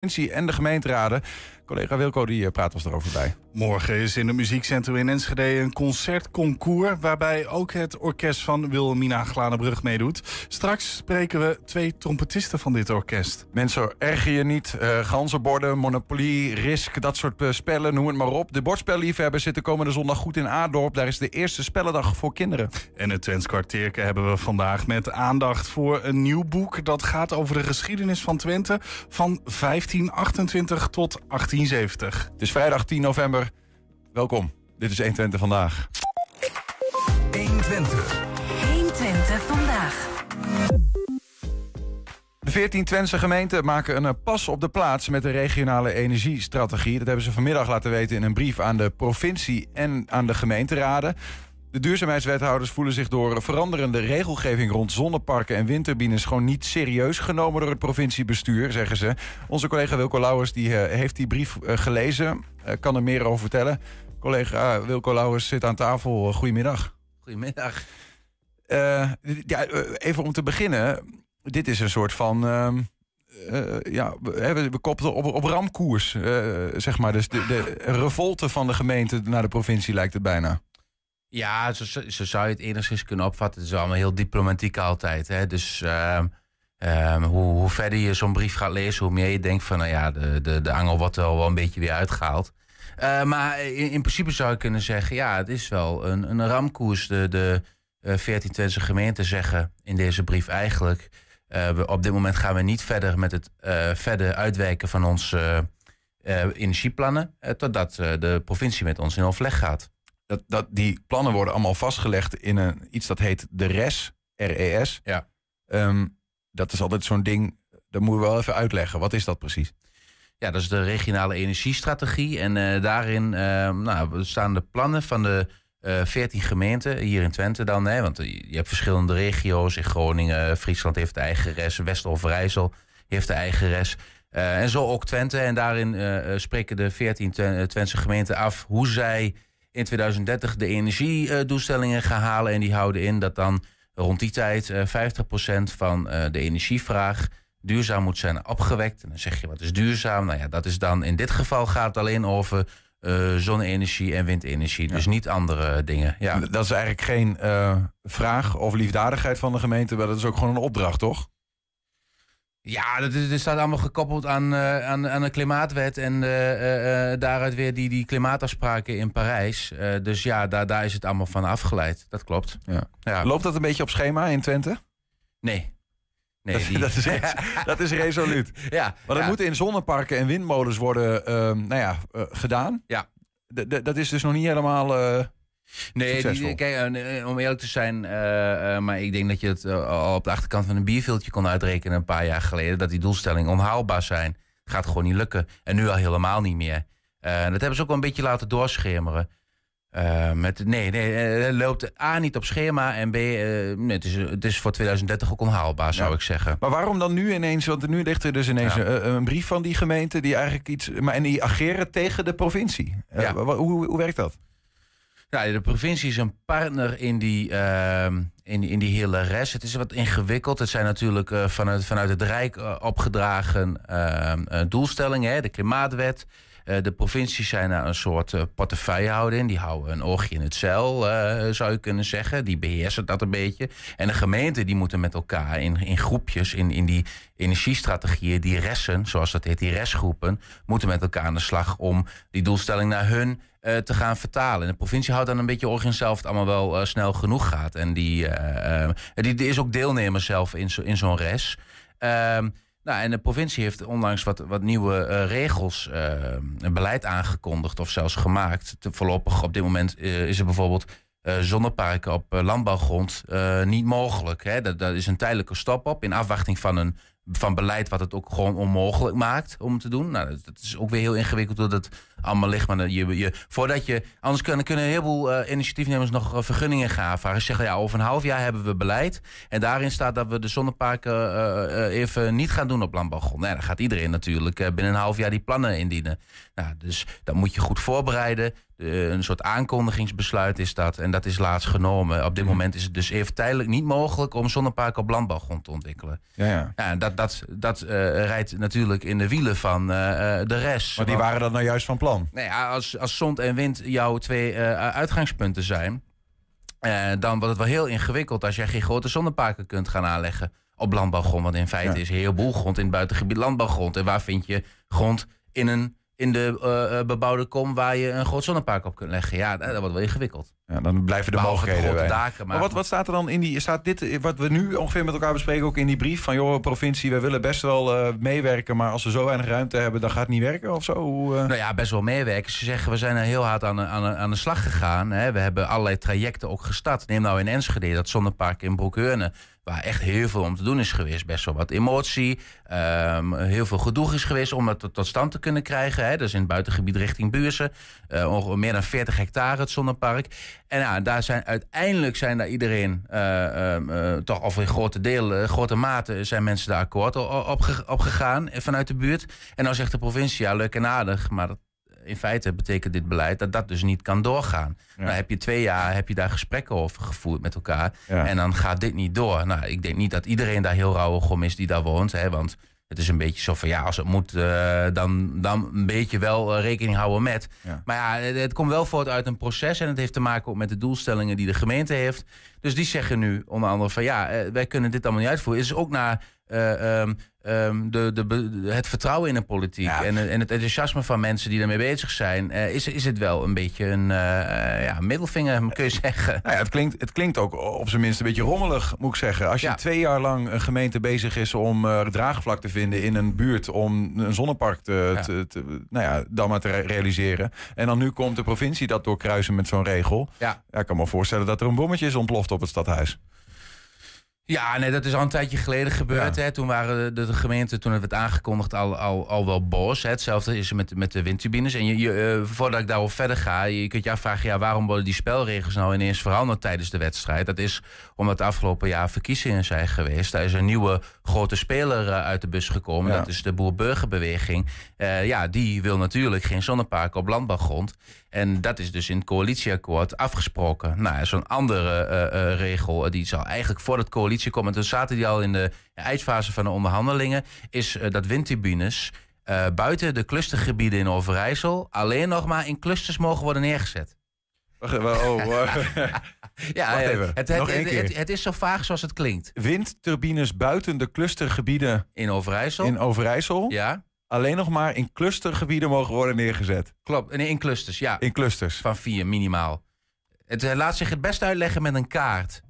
en de gemeenteraden. Collega Wilco die eh, praat ons erover bij. Morgen is in het muziekcentrum in Enschede een concertconcours... waarbij ook het orkest van Wilhelmina Glanenbrug meedoet. Straks spreken we twee trompetisten van dit orkest. Mensen, erger je niet. Uh, ganzenborden, Monopoly, Risk, dat soort uh, spellen, noem het maar op. De bordspelliefhebbers zitten komende zondag goed in Aardorp. Daar is de eerste spellendag voor kinderen. En het Twents kwartierke hebben we vandaag met aandacht voor een nieuw boek... dat gaat over de geschiedenis van Twente van 1528 tot 1870. Het is vrijdag 10 november. Welkom. Dit is 120 vandaag. 120. 120 vandaag. De 14 Twentse gemeenten maken een pas op de plaats met de regionale energiestrategie. Dat hebben ze vanmiddag laten weten in een brief aan de provincie en aan de gemeenteraden. De duurzaamheidswethouders voelen zich door veranderende regelgeving rond zonneparken en windturbines gewoon niet serieus genomen door het provinciebestuur, zeggen ze. Onze collega Wilco Lauwers die, uh, heeft die brief uh, gelezen, uh, kan er meer over vertellen. Collega Wilco Lauwers zit aan tafel. Goedemiddag. Goedemiddag. ja, even om te beginnen. Dit is een soort van. ehm, ja, we, we kopten op, op ramkoers, zeg maar. Dus de, de revolte van de gemeente naar de provincie lijkt het bijna. Ja, zo, zo, zou je het enigszins kunnen opvatten. Het is allemaal heel diplomatiek altijd. Hè? Dus uh, um, hoe, hoe, verder je zo'n brief gaat lezen, hoe meer je denkt van, nou ja, de, de, de angel wordt er wel een beetje weer uitgehaald. Uh, maar in, in, principe zou je kunnen zeggen, ja, het is wel een, een ramkoers. De, de uh, 14 Twentse gemeenten zeggen in deze brief eigenlijk, we, op dit moment gaan we niet verder met het verder uitwerken van onze energieplannen, totdat de provincie met ons in overleg gaat dat, dat die plannen worden allemaal vastgelegd in een, iets dat heet de RES, RES. Ja. Um, dat is altijd zo'n ding, dat moet je wel even uitleggen. Wat is dat precies? Ja, dat is de regionale energiestrategie. En uh, daarin uh, nou, staan de plannen van de uh, 14 gemeenten hier in Twente dan. Hè, want je hebt verschillende regio's. In Groningen, Friesland heeft de eigen res. West-Overijssel heeft de eigen res. en zo ook Twente. En daarin spreken de 14 Twentse gemeenten af hoe zij in 2030 de energiedoelstellingen gaan halen. En die houden in dat dan rond die tijd 50% van de energievraag duurzaam moet zijn opgewekt. En dan zeg je, wat is duurzaam? Nou ja, dat is dan in dit geval gaat het alleen over uh, zonne-energie en windenergie. Ja. Dus niet andere dingen. Ja. Dat is eigenlijk geen uh, vraag of liefdadigheid van de gemeente, maar dat is ook gewoon een opdracht, toch? Ja, dat, is, dat staat allemaal gekoppeld aan, uh, aan, aan de klimaatwet en uh, uh, daaruit weer die, die klimaatafspraken in Parijs. dus ja, daar, daar is het allemaal van afgeleid. Dat klopt. Ja. Ja. Loopt dat een beetje op schema in Twente? Nee. Nee, dat, die... dat, is, dat is resoluut. ja, maar dat ja. moet in zonneparken en windmolens worden nou ja, gedaan. Ja. D dat is dus nog niet helemaal... Nee, die, kijk, om eerlijk te zijn, uh, uh, maar ik denk dat je het al op de achterkant van een bierviltje kon uitrekenen een paar jaar geleden. Dat die doelstellingen onhaalbaar zijn. Gaat gewoon niet lukken. En nu al helemaal niet meer. dat hebben ze ook wel een beetje laten doorschemeren. met, nee, nee, het loopt A niet op schema en B, nee, het, is, het is voor 2030 ook onhaalbaar, zou ja. ik zeggen. Maar waarom dan nu ineens, want nu ligt er dus ineens ja. een, een, brief van die gemeente die eigenlijk iets, maar en die ageren tegen de provincie. Ja. hoe, hoe werkt dat? Ja, de provincie is een partner in die, uh, in, in die hele rest. Het is wat ingewikkeld. Het zijn natuurlijk uh, vanuit, vanuit het Rijk uh, opgedragen uh, doelstellingen. Hè? De klimaatwet. De provincies zijn daar een soort portefeuillehouder in. Die houden een oogje in het zeil, zou je kunnen zeggen. Die beheersen dat een beetje. En de gemeenten die moeten met elkaar in, in groepjes, in, in die energiestrategieën, die ressen, zoals dat heet, die restgroepen, moeten met elkaar aan de slag om die doelstelling naar hun te gaan vertalen. En de provincie houdt dan een beetje origin zelf het allemaal wel snel genoeg gaat. En die, die, die, is ook deelnemer zelf in, zo, in zo'n res. Nou, en de provincie heeft onlangs wat, wat nieuwe regels, een beleid aangekondigd of zelfs gemaakt. Te, voorlopig op dit moment is er bijvoorbeeld zonneparken op landbouwgrond niet mogelijk. Hè? Dat, dat is een tijdelijke stop op in afwachting van een van beleid wat het ook gewoon onmogelijk maakt om te doen. Nou, dat, is ook weer heel ingewikkeld dat allemaal ligt. Maar je, je, voordat je, anders kunnen, kunnen een heleboel uh, initiatiefnemers nog uh, vergunningen gaan vragen. Ze zeggen ja, over een half jaar hebben we beleid. En daarin staat dat we de zonneparken uh, even niet gaan doen op landbouwgrond. Nee, dan gaat iedereen natuurlijk binnen een half jaar die plannen indienen. Nou, dus dat moet je goed voorbereiden. De- een soort aankondigingsbesluit is dat. En dat is laatst genomen. Op dit Mhm. moment is het dus even tijdelijk niet mogelijk om zonneparken op landbouwgrond te ontwikkelen. Ja, ja. Dat, dat, dat eh, rijdt natuurlijk in de wielen van eh, eh, de rest. Maar die Want- waren dat nou juist van plan. nou ja, als, als zon en wind jouw twee eh, uitgangspunten zijn, eh, dan wordt het wel heel ingewikkeld als jij geen grote zonneparken kunt gaan aanleggen op landbouwgrond. Want in feite Ja. is een heleboel grond in het buitengebied landbouwgrond. En waar vind je grond in, een, in de eh, eh, bebouwde kom waar je een groot zonnepark op kunt leggen? Ja, dat, dat wordt wel ingewikkeld. Ja, dan blijven de mogelijkheden grote daken. Maar, wat, wat staat er dan in die... Staat dit, wat we nu ongeveer met elkaar bespreken, ook in die brief van... joh, provincie, we willen best wel eh, meewerken... maar als we zo weinig ruimte hebben, dan gaat het niet werken of zo? Hoe, eh? Nou ja, best wel meewerken. Ze zeggen, we zijn er heel hard aan aan aan de slag gegaan. Hè. We hebben allerlei trajecten ook gestart. Neem nou in Enschede, dat zonnepark in Broekheurne... waar echt heel veel om te doen is geweest. Best wel wat emotie, ehm, heel veel gedoe is geweest... om dat tot, stand te kunnen krijgen. Hè. Dus in het buitengebied richting Buursen. eh, ongeveer meer dan 40 hectare het zonnepark. En ja, daar zijn, uiteindelijk zijn daar iedereen... eh, ehm, eh, toch of in grote delen, grote mate... zijn mensen daar akkoord op, ge- op gegaan vanuit de buurt. En dan zegt de provincie, ja, leuk en aardig... maar in feite betekent dit beleid dat dat dus niet kan doorgaan. Ja. Nou, heb je twee jaar heb je daar gesprekken over gevoerd met elkaar. Ja. En dan gaat dit niet door. Nou, ik denk niet dat iedereen daar heel rauwig om is die daar woont. Hè, want het is een beetje zo van ja, als het moet, eh, dan, dan een beetje wel eh, rekening houden met. Ja. Maar ja, het, het komt wel voort uit een proces. En het heeft te maken ook met de doelstellingen die de gemeente heeft. Dus die zeggen nu onder andere van ja, eh, wij kunnen dit allemaal niet uitvoeren. Is ook naar eh, ehm, ehm, de, de, het vertrouwen in de politiek Ja. en, en het enthousiasme van mensen die daarmee bezig zijn, eh, is, is het wel een beetje een ja, middelvinger, kun je zeggen. Nou ja, het, klinkt, het klinkt ook op zijn minst een beetje rommelig, moet ik zeggen. Als je twee jaar lang een gemeente bezig is om draagvlak te vinden in een buurt om een zonnepark te, te, te- nou ja, dan maar te re- realiseren. En dan nu komt de provincie dat doorkruisen met zo'n regel. Ja, ik kan me voorstellen dat er een bommetje is ontploft op het stadhuis. Ja, nee, dat is al een tijdje geleden gebeurd. Ja. Hè. Toen waren de, de gemeenten, toen het werd aangekondigd, al, al, al wel boos. Hè. Hetzelfde is er met, met de windturbines. En je, je, eh, voordat ik daarop verder ga, je kunt je afvragen... Ja, waarom worden die spelregels nou ineens veranderd tijdens de wedstrijd? Dat is omdat de afgelopen jaar verkiezingen zijn geweest. Daar is een nieuwe grote speler eh, uit de bus gekomen. Ja. Dat is de boer-burgerbeweging. Eh, ja, die wil natuurlijk geen zonneparken op landbouwgrond. En dat is dus in het coalitieakkoord afgesproken. Nou, zo'n andere eh, eh, regel, die zal eigenlijk voor het coalitieakkoord... en toen zaten die al in de eindfase van de onderhandelingen... is eh, dat windturbines buiten de clustergebieden in Overijssel... alleen nog maar in clusters mogen worden neergezet. Wacht, even, oh, Ja, Wacht even, Het, het, nog één het, keer. het, het is zo vaag zoals het klinkt. Windturbines buiten de clustergebieden In Overijssel, in Overijssel. ja, Alleen nog maar in clustergebieden mogen worden neergezet. klopt. Nee, in clusters, ja. In clusters. Van vier minimaal. Het eh, laat zich het best uitleggen met een kaart.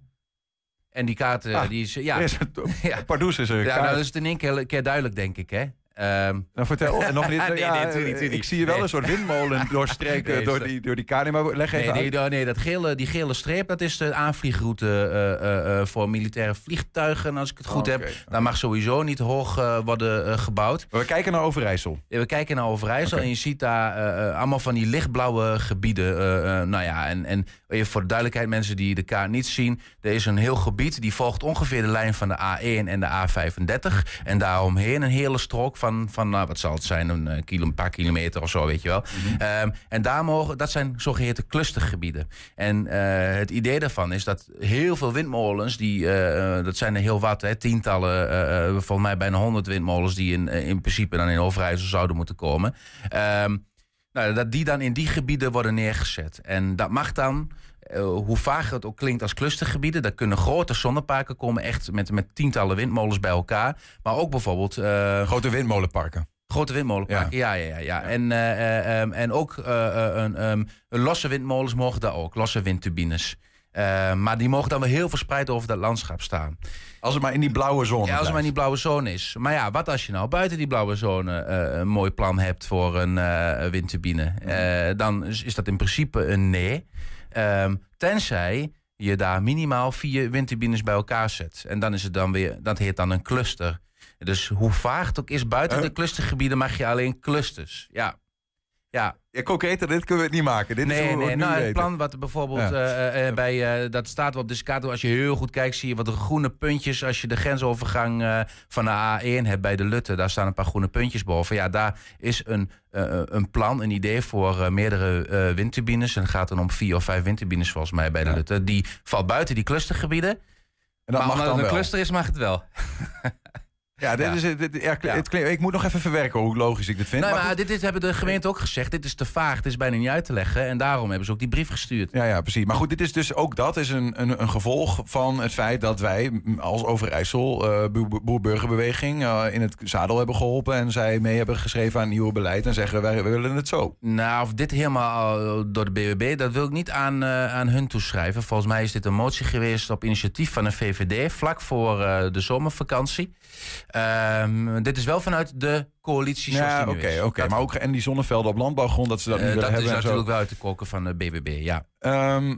En die kaart, eh, Ah, die is... Ja, Er is een- ja. Pardoes is er. ja nou, dat is het in één keer, keer duidelijk, denk ik, hè. Ehm, Nou, vertel. En nog niet, Nee, ja, nee, tuurlijk, tuurlijk. Ik zie je wel Nee. een soort windmolen doorstreken Nee, door, die, door die kade. Maar leg even nee, nee, nee, dat gele, die gele streep, dat is de aanvliegroute eh, eh, eh, voor militaire vliegtuigen, als ik het goed heb. Daar mag sowieso niet hoog worden gebouwd. Maar we kijken naar Overijssel. Ja, We kijken naar Overijssel en je ziet daar allemaal van die lichtblauwe gebieden. nou ja, en, en voor de duidelijkheid, mensen die de kaart niet zien. Er is een heel gebied die volgt ongeveer de lijn van de A1 en de A35. En daaromheen een hele strook van, van nou, wat zal het zijn, een, eh, kilo, een paar kilometer of zo, weet je wel. Ehm, en daar mogen, dat zijn zogeheten clustergebieden. En eh, het idee daarvan is dat heel veel windmolens, die, eh, dat zijn er heel wat, hè, tientallen, eh, volgens mij bijna honderd windmolens, die in, in principe dan in Overijssel zouden moeten komen. Ehm, nou, dat die dan in die gebieden worden neergezet. En dat mag dan, eh, hoe vaag het ook klinkt als clustergebieden, daar kunnen grote zonneparken komen, echt met, met tientallen windmolens bij elkaar. Maar ook bijvoorbeeld eh, Grote windmolenparken. Grote windmolenparken, ja, ja, ja. ja. En, eh, eh, ehm, en ook een, ehm, losse windmolens mogen daar ook, losse windturbines. Eh, maar die mogen dan wel heel verspreid over dat landschap staan. Als het maar in die blauwe zone Ja, als het maar in die blauwe zone is. Maar ja, wat als je nou buiten die blauwe zone eh, een mooi plan hebt voor een eh, windturbine? Eh, dan is, is dat in principe een nee. Ehm, tenzij je daar minimaal vier windturbines bij elkaar zet. En dan is het dan weer, dat heet dan een cluster. Dus hoe vaag het ook is, buiten de clustergebieden mag je alleen clusters. Ja. Ja, Ja, concreter, dit kunnen we het niet maken. Dit is Nee, Nou, het weten. plan wat bijvoorbeeld Ja. eh, eh, bij, eh, dat staat wel op de Scato. Als je heel goed kijkt, zie je wat groene puntjes. Als je de grensovergang van de A1 hebt bij de Lutte, daar staan een paar groene puntjes boven. Ja, daar is een, een plan, een idee voor meerdere windturbines. En het gaat dan om vier of vijf windturbines volgens mij bij de Ja. Lutte. Die valt buiten die clustergebieden. En dat maar mag dan het een wel. cluster is, mag het wel. Ja, dit. Is, dit, ja. Het klinkt- ik moet nog even verwerken hoe logisch ik dit vind. Nee, maar dit, dit hebben de gemeente ook gezegd. Dit is te vaag, het is bijna niet uit te leggen. En daarom hebben ze ook die brief gestuurd. Ja, ja, precies. Maar goed, dit is dus ook dat is een, een, een gevolg van het feit dat wij als Overijssel boer- boer-burgerbeweging eh, in het zadel hebben geholpen en zij mee hebben geschreven aan nieuwe beleid en zeggen wij willen het zo. Nou, of dit helemaal eh, door de BWB, dat wil ik niet aan, aan hun toeschrijven. Volgens mij is dit een motie geweest op initiatief van een VVD, vlak voor de zomervakantie. Ehm, dit is wel vanuit de coalitie. zoals Ja, oké, is. oké. Dat, Maar ook en die zonnevelden op landbouwgrond dat ze dat eh, nu willen dat is hebben. en zo. natuurlijk wel uit de koken van de BBB, ja. Ehm,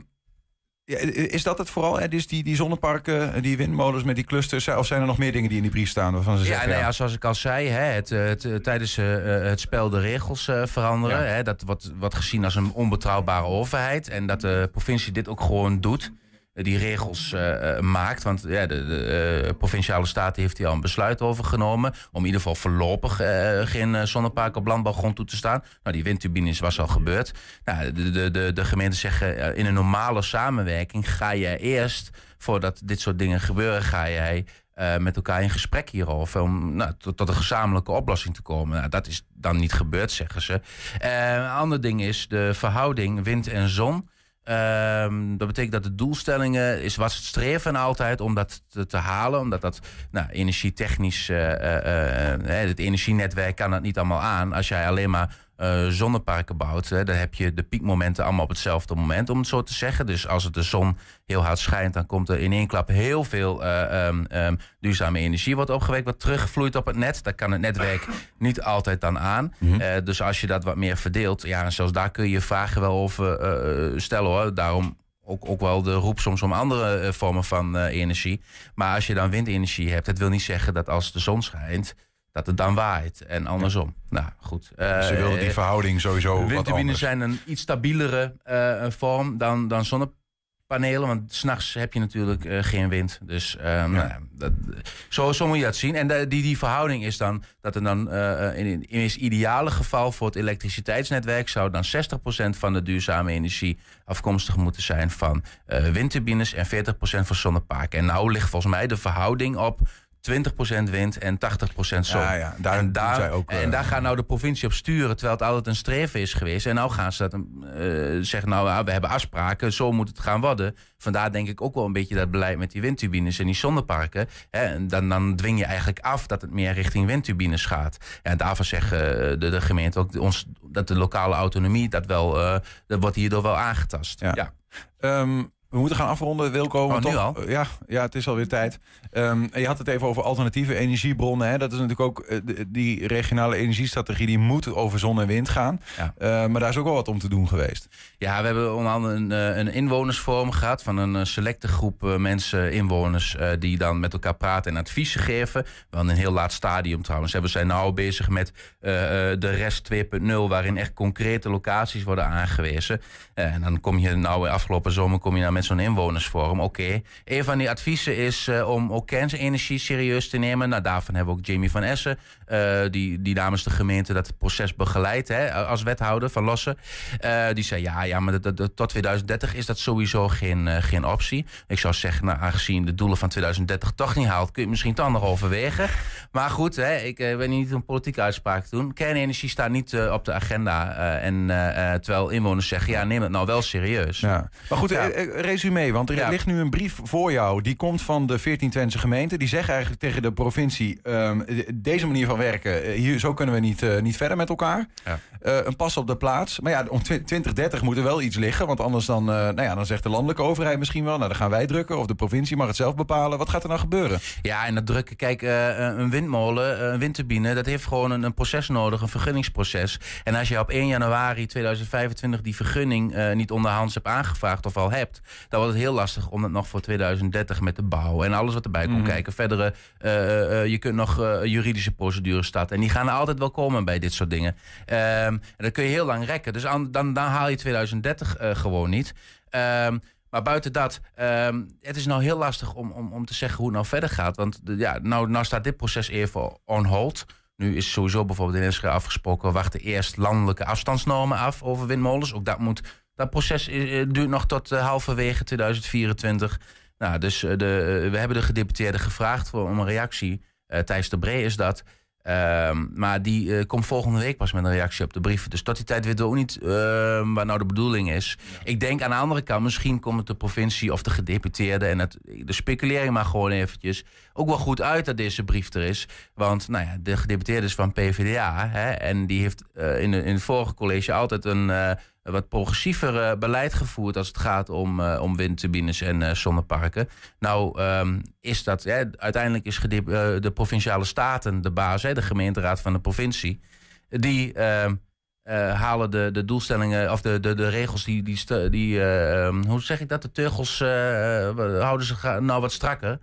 ja, is dat het vooral? Hè? Dus die, die zonneparken, die windmolens met die clusters, of zijn er nog meer dingen die in die brief staan waarvan ze Ja, zeggen? nee, ja, zoals ik al zei, hè, het, eh, het, eh, tijdens eh, eh, het spel de regels eh, veranderen. Ja. Hè, dat wordt, wordt gezien als een onbetrouwbare overheid. En dat de provincie dit ook gewoon doet. Die regels eh, eh, maakt. Want ja, de, eh, provinciale staat heeft hier al een besluit over genomen. Om in ieder geval voorlopig geen zonnepark op landbouwgrond toe te staan. Nou, die windturbines was al gebeurd. Nou, de, de, de, gemeenten zeggen in een normale samenwerking ga je eerst, voordat dit soort dingen gebeuren, ga jij met elkaar in gesprek hierover. Om nou, tot, tot een gezamenlijke oplossing te komen. Nou, dat is dan niet gebeurd, zeggen ze. Een ander ding is de verhouding wind en zon. Ehm, dat betekent dat de doelstellingen is was het streven altijd om dat te, te halen, omdat dat nou, energietechnisch, eh, eh, eh, het energienetwerk kan dat niet allemaal aan. Als jij alleen maar eh, zonneparken bouwt, hè, dan heb je de piekmomenten allemaal op hetzelfde moment, om het zo te zeggen. Dus als het de zon heel hard schijnt, dan komt er in één klap heel veel eh, ehm, ehm, duurzame energie wordt opgewekt, wat terugvloeit op het net. Daar kan het netwerk niet altijd dan aan. Eh, dus als je dat wat meer verdeelt, ja, en zelfs daar kun je vragen wel over stellen hoor. Daarom ook, ook wel de roep soms om andere vormen van energie. Maar als je dan windenergie hebt, dat wil niet zeggen dat als de zon schijnt, dat het dan waait. En andersom. Nou goed. Eh, ze wilden die eh, verhouding sowieso wat Windturbines anders. zijn een iets stabielere eh, vorm dan, dan zonnepanelen. Want s'nachts heb je natuurlijk eh, geen wind. Dus eh, nou ja, dat, zo, zo moet je dat zien. En de- die, die verhouding is dan dat er dan eh, in, in het ideale geval voor het elektriciteitsnetwerk zou dan 60% van de duurzame energie afkomstig moeten zijn van eh, windturbines en 40% van zonneparken. En nou ligt volgens mij de verhouding op 20% wind en 80% zon. Ja, ja, daar en, daar, ook, eh, en daar gaat nou de provincie op sturen, terwijl het altijd een streven is geweest. En nou gaan ze dat eh, zeggen, nou ja, we hebben afspraken, zo moet het gaan worden. Vandaar denk ik ook wel een beetje dat beleid met die windturbines en die zonneparken. Hè, en dan, dan dwing je eigenlijk af dat het meer richting windturbines gaat. En daarvoor zeggen eh, de, de gemeente ook ons, dat de lokale autonomie, dat, wel, dat wordt hierdoor wel aangetast. Ja. Ehm, we moeten gaan afronden, Wilco. want Oh, toch- al? Ja, ja, het is alweer tijd. Ehm, je had het even over alternatieve energiebronnen. Hè? Dat is natuurlijk ook eh, die regionale energiestrategie... die moet over zon en wind gaan. Ja. Eh, maar daar is ook wel wat om te doen geweest. Ja, we hebben onder andere een, eh, een inwonersforum gehad van een selecte groep mensen, inwoners, die dan met elkaar praten en adviezen geven. Wel in een heel laat stadium trouwens. We zijn nu bezig met de rest 2.0, waarin echt concrete locaties worden aangewezen. En dan kom je nou afgelopen zomer kom je nou zo'n inwonersforum. Oké, een van die adviezen is eh, om ook kernenergie serieus te nemen. Nou, daarvan hebben we ook Jamie van Essen, eh, die, die namens de gemeente dat proces begeleidt hè, als wethouder van Lossen. Eh, die zei ja, ja maar dat, dat- dat- tot 2030 is dat sowieso geen, eh, geen optie. Ik zou zeggen, nou, aangezien de doelen van 2030 toch niet haalt, kun je het misschien toch nog overwegen. Maar goed, hè, ik ben hier niet een politieke uitspraak te doen. Kernenergie staat niet op de agenda. en, terwijl inwoners zeggen, ja, neem het nou wel serieus. Ja. Maar goed, Ja. resume. Want er Ja. ligt nu een brief voor jou. Die komt van de 14 Twentse gemeenten. Die zeggen eigenlijk tegen de provincie... ehm, de- deze manier van werken, eh, hier, zo kunnen we niet, eh, niet verder met elkaar. Ja. Eh, een pas op de plaats. Maar ja, om tw- 2030 moet er wel iets liggen. Want anders dan, nou ja, dan zegt de landelijke overheid misschien wel... nou, dan gaan wij drukken. Of de provincie mag het zelf bepalen. Wat gaat er nou gebeuren? Ja, en dat drukken, kijk, een windmolen, een windturbine, dat heeft gewoon een, een proces nodig, een vergunningsproces. En als je op 1 januari 2025 die vergunning niet onderhands hebt aangevraagd of al hebt, dan wordt het heel lastig om het nog voor 2030 met de bouw en alles wat erbij komt Mhm. kijken. Verdere, je kunt nog juridische procedures starten. En die gaan altijd wel komen bij dit soort dingen. Ehm, en dan kun je heel lang rekken. Dus dan, dan haal je 2030 eh, gewoon niet. Ehm, maar buiten dat, ehm, het is nou heel lastig om, om, om te zeggen hoe het nou verder gaat. Want de- ja, nou, nou staat dit proces even on hold. Nu is sowieso bijvoorbeeld in Enschede afgesproken... wachten eerst landelijke afstandsnormen af over windmolens. Ook dat, moet, dat proces eh, eh, duurt nog tot eh, halverwege 2024. Nou, dus eh, de, eh, we hebben de gedeputeerde gevraagd voor, om een reactie. Eh Thijs de Bree is dat. Ehm, maar die eh, komt volgende week pas met een reactie op de brief. Dus tot die tijd weten we ook niet ehm, wat nou de bedoeling is. Ik denk aan de andere kant, misschien komt het de provincie of de gedeputeerde... en het, de speculering maar gewoon eventjes... ook wel goed uit dat deze brief er is. Want nou ja, de gedeputeerde is van PvdA... Hè, en die heeft eh, in, in het vorige college altijd een... wat progressiever eh, beleid gevoerd als het gaat om, eh, om windturbines en eh, zonneparken. Nou, ehm, is dat, uiteindelijk is de provinciale staten de baas, hè, de gemeenteraad van de provincie. Die ehm, eh, halen de, de doelstellingen, of de, de, de regels, die, die, die eh, ehm, hoe zeg ik dat? De teugels houden ze nou wat strakker.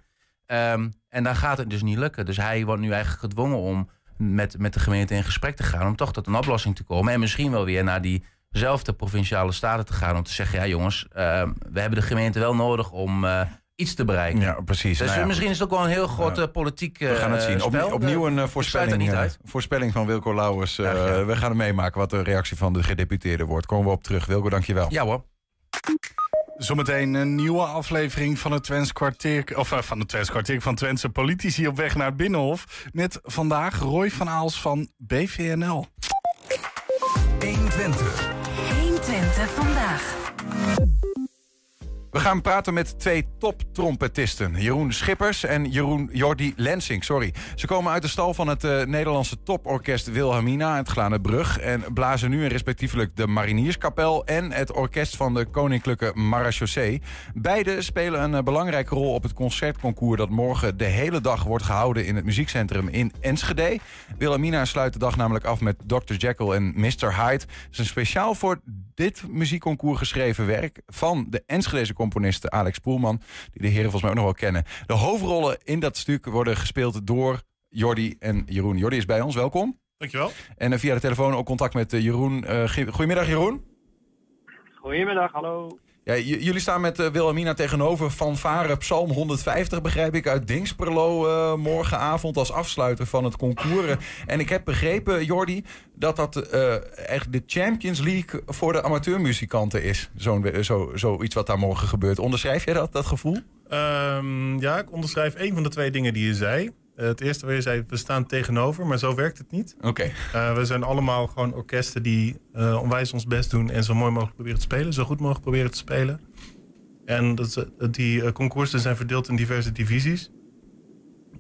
En dan gaat het dus niet lukken. Dus hij wordt nu eigenlijk gedwongen om met, met de gemeente in gesprek te gaan. Om toch tot een oplossing te komen. En misschien wel weer naar diezelfde provinciale staten te gaan. Om te zeggen, ja jongens, ehm, we hebben de gemeente wel nodig om eh, iets te bereiken. Ja, precies. Dus Nou ja, misschien is het ook wel een heel groot Ja. eh, politiek We gaan het eh, zien. Op- opnieuw een voorspelling, niet uit. voorspelling van Wilco Lauwers. Eh, we gaan het meemaken wat de reactie van de gedeputeerde wordt. Komen we op terug. Wilco, dankjewel. Ja hoor. Zometeen een nieuwe aflevering van het Twents kwartier, of van het Twents kwartier van Twentse politici op weg naar het Binnenhof. Met vandaag Roy van Aals van BVNL. 120 vandaag. We gaan praten met twee top-trompetisten. Jeroen Schippers en Jeroen Jordi Lensing. Sorry. Ze komen uit de stal van het eh, Nederlandse toporkest Wilhelmina, het Glanenbrug. En blazen nu in respectievelijk de Marinierskapel en het orkest van de Koninklijke Marechaussee. Beide spelen een eh, belangrijke rol op het concertconcours dat morgen de hele dag wordt gehouden in het muziekcentrum in Enschede. Wilhelmina sluit de dag namelijk af met Dr. Jekyll en Mr. Hyde. Het is een speciaal voor dit muziekconcours geschreven werk van de Enschedeze componiste Alex Poelman, die de heren volgens mij ook nog wel kennen. De hoofdrollen in dat stuk worden gespeeld door Jordi en Jeroen. Jordi is bij ons, welkom. Dankjewel. En eh, via de telefoon ook contact met eh, Jeroen. Eh, goedemiddag Jeroen. Goedemiddag, hallo. Ja, jullie staan met eh, Wilhelmina tegenover Fanfare Psalm 150, begrijp ik, uit Dingsperlo eh, morgenavond als afsluiter van het concours. En ik heb begrepen, Jordi, dat dat eh, echt de Champions League voor de amateurmuzikanten is. Zo, zoiets wat daar morgen gebeurt. Onderschrijf jij dat, dat gevoel? Ehm, ja, ik onderschrijf één van de twee dingen die je zei. Eh, het eerste waar je zei, we staan tegenover, maar zo werkt het niet. Oké. Eh, we zijn allemaal gewoon orkesten die eh, onwijs ons best doen en zo mooi mogelijk proberen te spelen, zo goed mogelijk proberen te spelen. En dat, die concoursen zijn verdeeld in diverse divisies.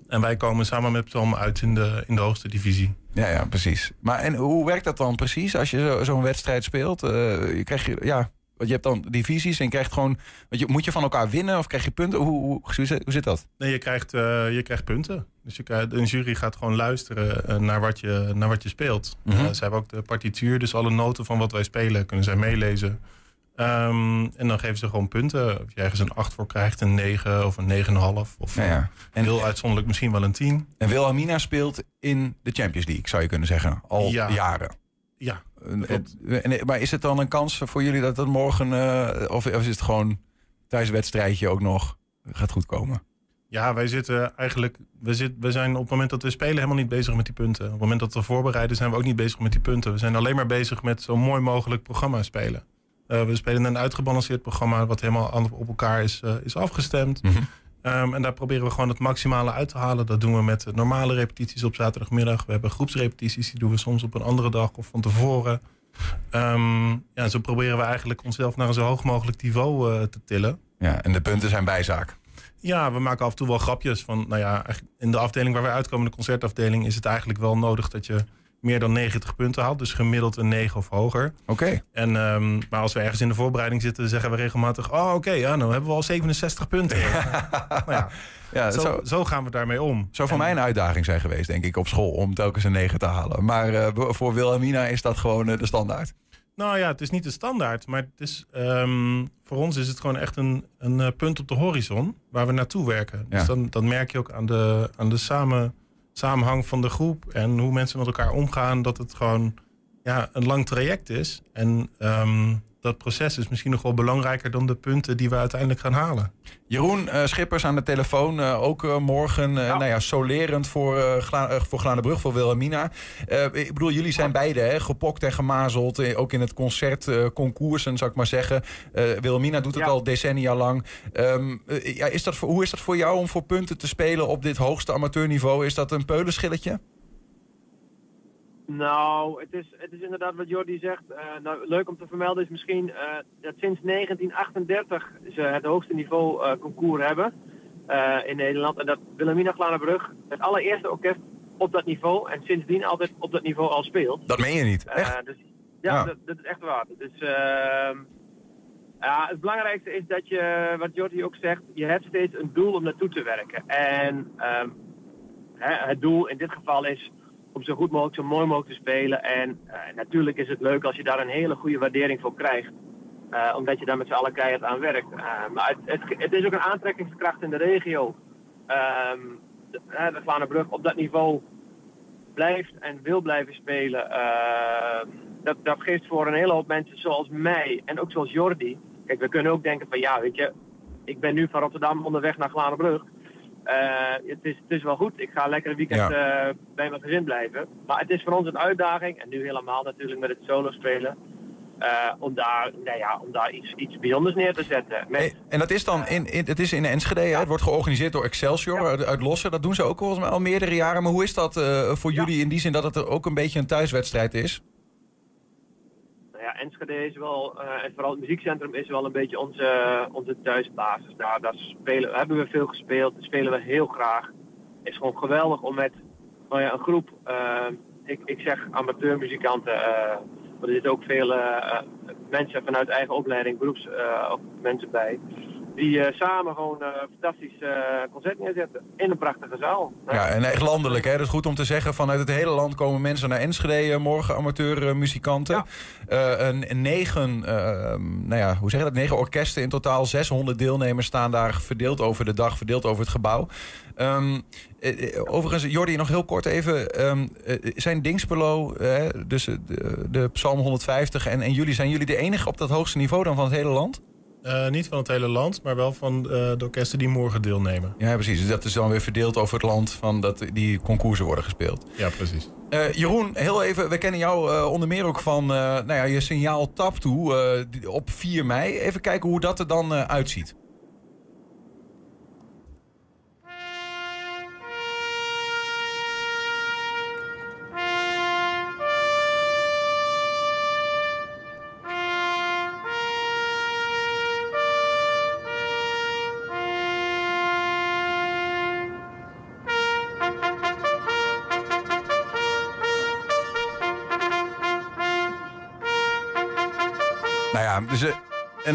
En wij komen samen met Psalm uit in de, in de hoogste divisie. Ja, ja, precies. Maar en hoe werkt dat dan precies als je zo- zo'n wedstrijd speelt? Je krijg je, ja, je hebt dan divisies en je krijgt gewoon... Je, moet je van elkaar winnen of krijg je punten? Hoe, hoe, hoe, zit- hoe zit dat? Nee, je krijgt, eh, je krijgt punten. Dus je krijgt, een jury gaat gewoon luisteren eh, naar, wat je, naar wat je speelt. Mhm. Eh, ze hebben ook de partituur, dus alle noten van wat wij spelen kunnen zij meelezen. Ehm, en dan geven ze gewoon punten. Of je ergens een 8 voor krijgt, een 9 of een 9,5. Of Ja, ja. en heel uitzonderlijk misschien wel een 10. En Wilhelmina speelt in de Champions League, zou je kunnen zeggen. Al Ja. jaren. Ja, En- en- en- maar is het dan een kans voor jullie dat het morgen... eh, of, of is het gewoon thuiswedstrijdje ook nog gaat goed komen? ja wij zitten eigenlijk. We, zit, we zijn op het moment dat we spelen helemaal niet bezig met die punten. Op het moment dat we voorbereiden zijn we ook niet bezig met die punten. We zijn alleen maar bezig met zo mooi mogelijk programma spelen. Eh, we spelen een uitgebalanceerd programma wat helemaal op elkaar is, eh, is afgestemd. Mhm. Ehm, en daar proberen we gewoon het maximale uit te halen. Dat doen we met normale repetities op zaterdagmiddag. We hebben groepsrepetities, die doen we soms op een andere dag of van tevoren. Ehm, ja, zo proberen we eigenlijk onszelf naar een zo hoog mogelijk niveau eh, te tillen. Ja, en de punten zijn bijzaak. Ja, we maken af en toe wel grapjes. Van, nou ja, in de afdeling waar wij uitkomen, de concertafdeling, is het eigenlijk wel nodig dat je meer dan 90 punten haalt. Dus gemiddeld een 9 of hoger. Oké. En, ehm, maar als we ergens in de voorbereiding zitten, zeggen we regelmatig: Oh, oké, ja, nou hebben we al 67 punten. nou ja, Ja, het zo, zo gaan we daarmee om. zou voor En- mij een uitdaging zijn geweest, denk ik, op school... om telkens een 9 te halen. Maar eh, voor Wilhelmina is dat gewoon eh, de standaard. Nou ja, het is niet de standaard, maar het is, ehm, voor ons is het gewoon echt een, een eh, punt op de horizon waar we naartoe werken. Ja. Dus dan, dan merk je ook aan de, aan de samen, samenhang van de groep en hoe mensen met elkaar omgaan, dat het gewoon ja, een lang traject is. En ehm, dat proces is misschien nog wel belangrijker dan de punten die we uiteindelijk gaan halen. Jeroen eh, Schippers aan de telefoon, eh, ook eh, morgen, eh, nou ja, solerend voor, eh Gla voor Glanenbrug, voor Wilhelmina. Eh, ik bedoel, jullie zijn beide hè, gepokt en gemazeld, ook in het concert, eh, concoursen, zou ik maar zeggen. Eh Wilhelmina doet het Ja. al decennia lang. Ja, is dat voor, hoe is dat voor jou om voor punten te spelen op dit hoogste amateurniveau? Is dat een peulenschilletje? Nou, het is, het is inderdaad wat Jordi zegt. Eh, nou, leuk om te vermelden is misschien eh, dat sinds 1938 ze het hoogste niveau eh, concours hebben in Nederland. En dat Wilhelmina Glanenbrug het allereerste orkest op dat niveau en sindsdien altijd op dat niveau al speelt. Dat meen je niet, echt? dus, ja, Ja. Dat, dat is echt waar. Dus, ehm, ja, het belangrijkste is dat je, wat Jordi ook zegt, je hebt steeds een doel om naartoe te werken. En ehm, hè, het doel in dit geval is om zo goed mogelijk, zo mooi mogelijk te spelen. En eh, natuurlijk is het leuk als je daar een hele goede waardering voor krijgt. Eh, omdat je daar met z'n allen keihard aan werkt. Eh, maar het, het, is ook een aantrekkingskracht in de regio. Ehm de, Glanenbrug op dat niveau blijft en wil blijven spelen. Ehm, dat, dat geeft voor een hele hoop mensen zoals mij en ook zoals Jordi. Kijk, we kunnen ook denken van ja, weet je, ik ben nu van Rotterdam onderweg naar Glanenbrug. Eh, het, is, het is wel goed, ik ga lekker een weekend eh, bij mijn gezin blijven. Maar het is voor ons een uitdaging, en nu helemaal natuurlijk met het solo spelen, eh, om daar, nou ja, om daar iets, iets bijzonders neer te zetten. Met, Hey, en dat is dan in, in, het is in Enschede, hè? het wordt georganiseerd door Excelsior uit, uit Lossen. Dat doen ze ook volgens mij al meerdere jaren. Maar hoe is dat voor Ja. jullie in die zin dat het er ook een beetje een thuiswedstrijd is? Ja, Enschede is wel, eh, en vooral het muziekcentrum is wel een beetje onze, onze thuisbasis. Daar, daar spelen, hebben we veel gespeeld, spelen we heel graag. Het is gewoon geweldig om met nou ja, een groep, eh, ik, ik zeg amateurmuzikanten, eh, maar er zitten ook veel eh, eh, mensen vanuit eigen opleiding, beroeps eh, of mensen bij, die eh, samen gewoon een fantastisch eh, concert neerzetten in een prachtige zaal. Ja, en echt landelijk. Hè? Dat is goed om te zeggen. Vanuit het hele land komen mensen naar Enschede eh, morgen, amateurmuzikanten. Ja. Eh, een, negen, eh, nou ja, hoe zeg je dat? Negen orkesten in totaal. 600 deelnemers staan daar verdeeld over de dag, verdeeld over het gebouw. Ehm, eh, eh, overigens, Jordi, nog heel kort even. ehm, eh, zijn Dingspelo, eh, dus eh, de, de Psalm 150 en, en jullie, zijn jullie de enige op dat hoogste niveau dan van het hele land? Eh, niet van het hele land, maar wel van eh, de orkesten die morgen deelnemen. Ja, precies. Dus dat is dan weer verdeeld over het land van dat die concoursen worden gespeeld. Ja, precies. Eh, Jeroen, heel even, we kennen jou onder meer ook van nou ja, je signaal tap toe op 4 mei. Even kijken hoe dat er dan uitziet.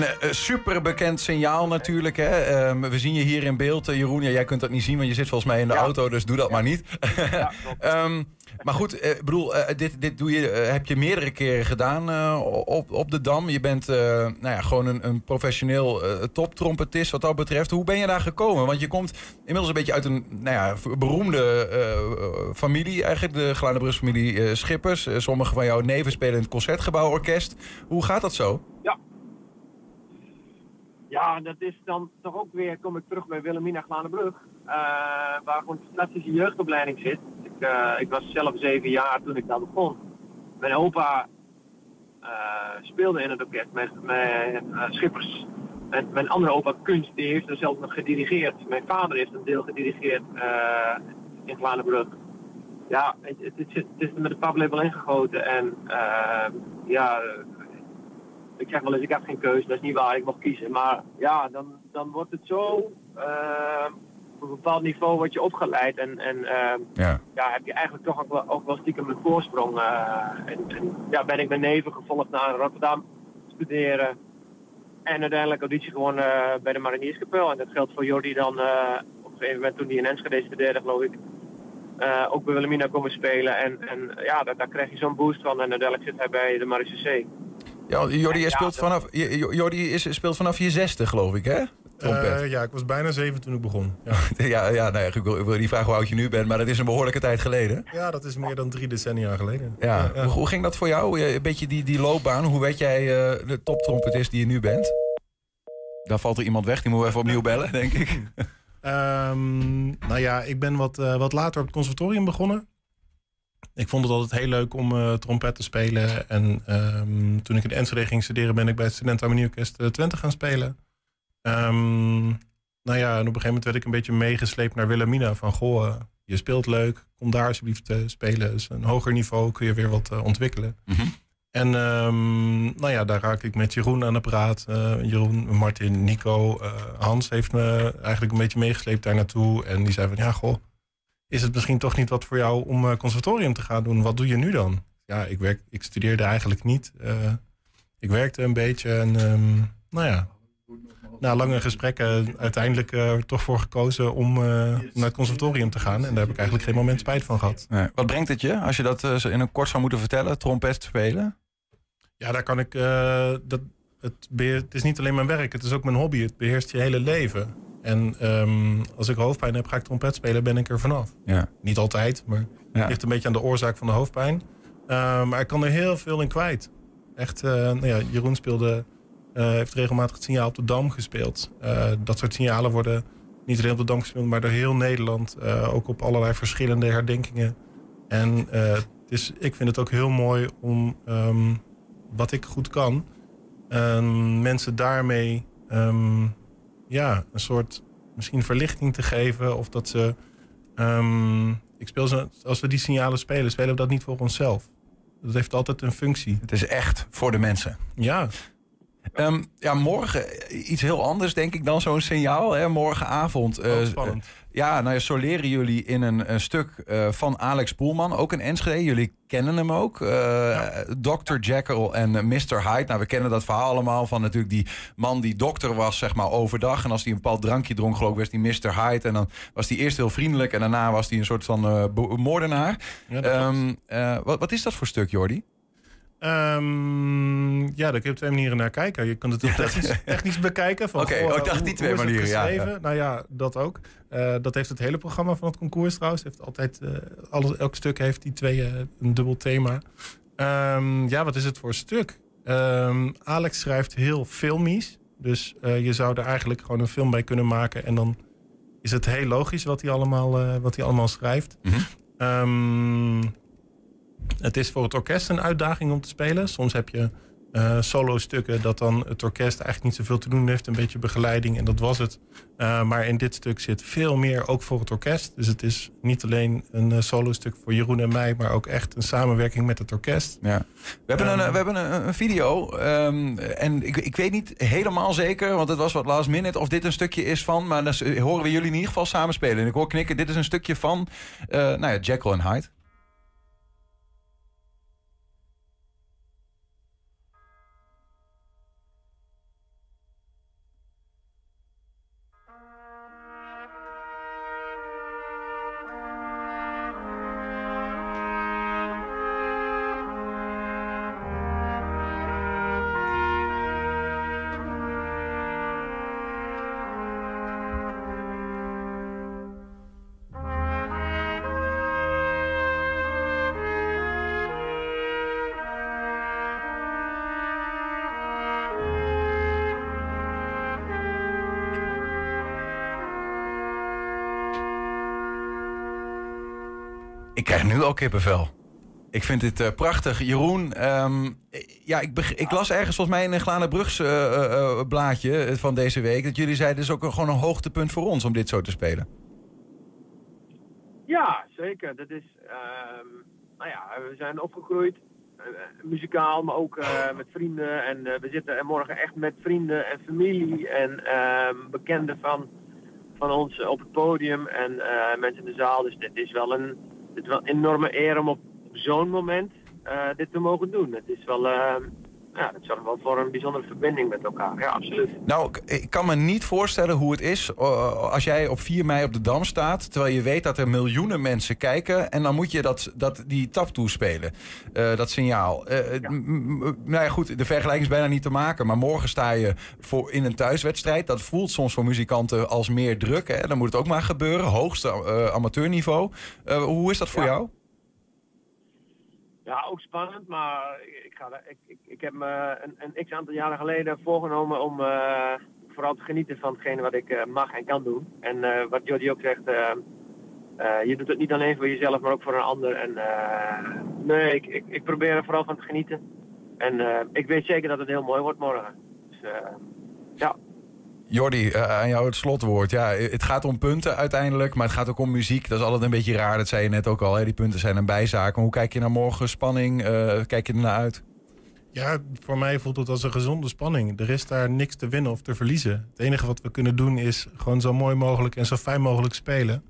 Een eh, super bekend signaal natuurlijk. Hè? Ehm, we zien je hier in beeld, eh, Jeroen. Ja, jij kunt dat niet zien, want je zit volgens mij in de Ja. auto, dus doe dat maar niet. Ehm, maar goed, eh, ik bedoel, eh, dit, dit doe je, eh, heb je meerdere keren gedaan eh, op, op de Dam. Je bent eh, nou ja, gewoon een, een professioneel eh toptrompetist wat dat betreft. Hoe ben je daar gekomen? Want je komt inmiddels een beetje uit een nou ja, beroemde eh, eh, familie, eigenlijk de Glanenbrugse familie eh, Schippers. Eh, sommige van jouw neven spelen in het Concertgebouworkest. Hoe gaat dat zo? Ja, dat is dan toch ook weer, kom ik terug bij Wilhelmina Glanenbrug. eh waar gewoon een fantastische jeugdopleiding zit. Ik, eh, ik was zelf zeven jaar toen ik daar begon. Mijn opa eh, speelde in het orkest met, Schippers. Mijn andere opa Kunst, die heeft er zelf nog gedirigeerd. Mijn vader heeft een deel gedirigeerd in Glanenbrug. Ja, het, het, het, zit- het is met de paplepel ingegoten. En ja, ik zeg wel eens, ik heb geen keuze, dat is niet waar, ik mag kiezen. Maar ja, dan, dan wordt het zo, eh, op een bepaald niveau word je opgeleid en, en eh, Ja. ja, heb je eigenlijk toch ook wel, ook wel stiekem een voorsprong. eh, en, en ja, ben ik mijn neven gevolgd naar Rotterdam studeren. En uiteindelijk auditie gewoon eh, bij de Marinierskapel. En dat geldt voor Jordi dan eh, op een gegeven moment toen hij in Enschede studeerde, geloof ik. ook bij Wilhelmina komen spelen. En, en ja, daar, daar krijg je zo'n boost van. En uiteindelijk zit hij bij de Marisse C. Ja, Jordi, je speelt vanaf, Jordi is, speelt vanaf je zesde, geloof ik, hè? Eh, ja, ik was bijna zeven toen ik begon. Ja, ja, ja nou ja, ik, wil, ik wil niet vragen hoe oud je nu bent, maar dat is een behoorlijke tijd geleden. ja dat is meer dan drie decennia geleden. Ja. Hoe, hoe ging dat voor jou? Een beetje die, die loopbaan. Hoe werd jij eh, de toptrompetist die je nu bent? Daar valt er iemand weg, die moeten we even opnieuw bellen, denk ik. Ehm, nou ja, ik ben wat, eh, wat later op het conservatorium begonnen. Ik vond het altijd heel leuk om eh, trompet te spelen. En ehm, toen ik in Enschede ging studeren, ben ik bij het Studentenharmonieorkest eh, Twente gaan spelen. Ehm, nou ja, en op een gegeven moment werd ik een beetje meegesleept naar Wilhelmina. Van, goh, eh, je speelt leuk, kom daar alsjeblieft eh, spelen. Dus een hoger niveau kun je weer wat ontwikkelen. Mhm. En ehm, nou ja, daar raak ik met Jeroen aan de praat. Jeroen, Martin, Nico, Hans heeft me eigenlijk een beetje meegesleept daar naartoe. En die zei van, ja goh, is het misschien toch niet wat voor jou om eh, conservatorium te gaan doen? Wat doe je nu dan? Ja, ik, werk, ik studeerde eigenlijk niet. Eh, ik werkte een beetje en ehm, nou ja, na lange gesprekken uiteindelijk eh, er toch voor gekozen om naar het conservatorium te gaan. En daar heb ik eigenlijk geen moment spijt van gehad. Nee. Wat brengt het je, als je dat zo in een kort zou moeten vertellen, trompet spelen? Ja, daar kan ik. dat, het, het is niet alleen mijn werk, het is ook mijn hobby. Het beheerst je hele leven. En ehm, als ik hoofdpijn heb, ga ik trompet spelen, ben ik er vanaf. Ja. Niet altijd, maar Ja. het ligt een beetje aan de oorzaak van de hoofdpijn. Eh, maar ik kan er heel veel in kwijt. Echt, eh, nou ja, Jeroen speelde, eh, heeft regelmatig het signaal op de Dam gespeeld. Eh, dat soort signalen worden niet alleen op de Dam gespeeld, maar door heel Nederland. ook op allerlei verschillende herdenkingen. En het is, ik vind het ook heel mooi om ehm, wat ik goed kan, ehm, mensen daarmee ehm, ja, een soort misschien verlichting te geven. Of dat ze. ehm, ik speel ze, als we die signalen spelen, spelen we dat niet voor onszelf. Dat heeft altijd een functie. Het is echt voor de mensen. Ja, Ehm, ja, morgen iets heel anders, denk ik, dan zo'n signaal. Hè? Morgenavond. eh, ook spannend. Ja, nou ja, soleren jullie in een, een stuk eh, van Alex Poelman, ook een Enschede. Jullie kennen hem ook. eh, Dr. Jekyll en eh, Mr. Hyde. Nou, we kennen dat verhaal allemaal van natuurlijk die man die dokter was, zeg maar, overdag. En als hij een bepaald drankje dronk, geloof ik, was hij Mr. Hyde. En dan was hij eerst heel vriendelijk en daarna was hij een soort van eh, moordenaar. Ja, eh, wat, wat is dat voor stuk, Jordi? Ehm, ja, daar kun je op twee manieren naar kijken. Je kunt het technisch, technisch bekijken. Oké, oh, ik dacht die twee manieren, ja? Nou ja, dat ook. Eh, dat heeft het hele programma van het concours trouwens. Heeft altijd, eh, alles, elk stuk heeft die twee eh, een dubbel thema. Ehm, ja, wat is het voor stuk? Ehm, Alex schrijft heel filmisch. Dus je zou er eigenlijk gewoon een film bij kunnen maken. En dan is het heel logisch wat hij allemaal, wat hij allemaal schrijft. Ehm, het is voor het orkest een uitdaging om te spelen. Soms heb je eh, solo-stukken dat dan het orkest eigenlijk niet zoveel te doen heeft. Een beetje begeleiding en dat was het. Eh, maar in dit stuk zit veel meer ook voor het orkest. Dus het is niet alleen een eh, solo-stuk voor Jeroen en mij, maar ook echt een samenwerking met het orkest. Ja. We hebben, een, Ehm. eh, we hebben een, een video. ehm, en ik, ik weet niet helemaal zeker, want het was wat last minute, of dit een stukje is van. Maar dan horen we jullie in ieder geval samen spelen. En ik hoor knikken, dit is een stukje van nou ja, Jekyll en Hyde. Ik krijg nu al kippenvel. Ik vind dit eh, prachtig. Jeroen, ehm, eh, ja, ik, ik las ergens volgens mij in een Glanenbrugs eh, eh, eh, blaadje van deze week... dat jullie zeiden, dit is ook een- gewoon een hoogtepunt voor ons om dit zo te spelen. Ja, zeker. Dat is, ehm, nou ja, we zijn opgegroeid, muzikaal, maar ook met vrienden. En we zitten er morgen echt met vrienden en familie en ehm, bekenden van, van ons op het podium en mensen in de zaal. Dus dit is wel een, dit is wel een enorme eer om op zo'n moment eh, dit te mogen doen. Het is wel, ehm, ja, dat zorgt wel voor een bijzondere verbinding met elkaar. Ja, absoluut. Nou, ik- kan me niet voorstellen hoe het is eh, als jij op 4 mei op de Dam staat... terwijl je weet dat er miljoenen mensen kijken... en dan moet je dat, dat, die tap toespelen, eh, dat signaal. M- nou ja, goed, de vergelijking is bijna niet te maken... maar morgen sta je voor, in een thuiswedstrijd. Dat voelt soms voor muzikanten als meer druk. Hè? Dan moet het ook maar gebeuren, hoogste amateurniveau. Hoe is dat voor Ja. jou? Ja, ook spannend, maar ik, ga, ik, ik, ik heb me een, een x aantal jaren geleden voorgenomen om eh, vooral te genieten van hetgene wat ik eh, mag en kan doen. En eh, wat Jordi ook zegt, je doet het niet alleen voor jezelf, maar ook voor een ander. En nee, ik, ik, ik probeer er vooral van te genieten. En ik weet zeker dat het heel mooi wordt morgen. Dus ja, Jordi, eh, aan jou het slotwoord. Ja, het gaat om punten uiteindelijk, maar het gaat ook om muziek. Dat is altijd een beetje raar, dat zei je net ook al. Hè? Die punten zijn een bijzaak. Hoe kijk je naar morgen? Spanning? Eh, kijk je ernaar uit? Ja, voor mij voelt het als een gezonde spanning. Er is daar niks te winnen of te verliezen. Het enige wat we kunnen doen is gewoon zo mooi mogelijk en zo fijn mogelijk spelen.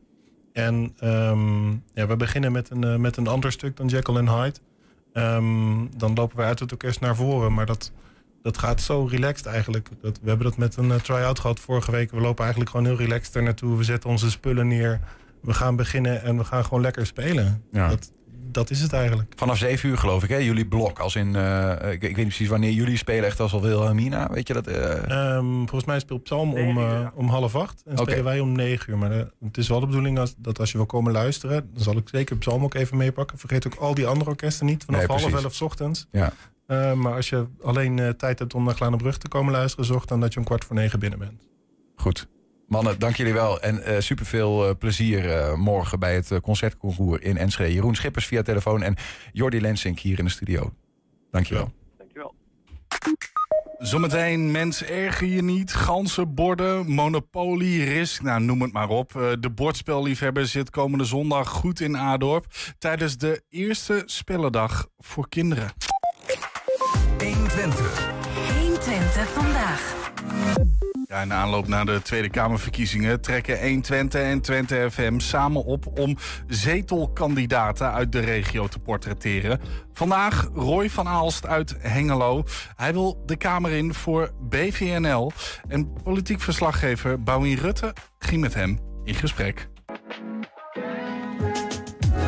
En ehm, ja, we beginnen met een, eh, met een ander stuk dan Jekyll and Hyde. Ehm, dan lopen we uit het orkest naar voren. Maar dat, dat gaat zo relaxed eigenlijk. Dat, we hebben dat met een eh, try-out gehad vorige week. We lopen eigenlijk gewoon heel relaxed er naartoe. We zetten onze spullen neer. We gaan beginnen en we gaan gewoon lekker spelen. Ja. Dat, dat is het eigenlijk. Vanaf 7 uur geloof ik, hè? Jullie blok. Als in, eh, ik, ik weet niet precies wanneer jullie spelen, echt als al Wilhelmina. Weet je dat? eh? Ehm, volgens mij speelt Psalm om, om half acht. En spelen wij om negen uur. Maar het is wel de bedoeling als, dat als je wil komen luisteren... dan zal ik zeker Psalm ook even meepakken. Vergeet ook al die andere orkesten niet. Vanaf Nee, half elf 's ochtends. Ja. Eh, maar als je alleen eh, tijd hebt om naar Glanenbrug te komen luisteren... zorg dan dat je om kwart voor negen binnen bent. Goed. Mannen, dank jullie wel. En eh super veel plezier morgen bij het concertconcours in Enschede. Jeroen Schippers via telefoon en Jordi Lensink hier in de studio. Dank je wel. dankjewel. Zometeen, mens erger je niet, ganzenborden, Monopoly, Risk, nou noem het maar op. Eh, De bordspelliefhebber zit komende zondag goed in Adorp... tijdens de eerste spellendag voor kinderen. 120. 120 vandaag. Ja, in aanloop naar de Tweede Kamerverkiezingen trekken 120 en Twente FM samen op om zetelkandidaten uit de regio te portretteren. Vandaag Roy van Aalst uit Hengelo. Hij wil de Kamer in voor BVNL. En politiek verslaggever Bouwien Rutte ging met hem in gesprek.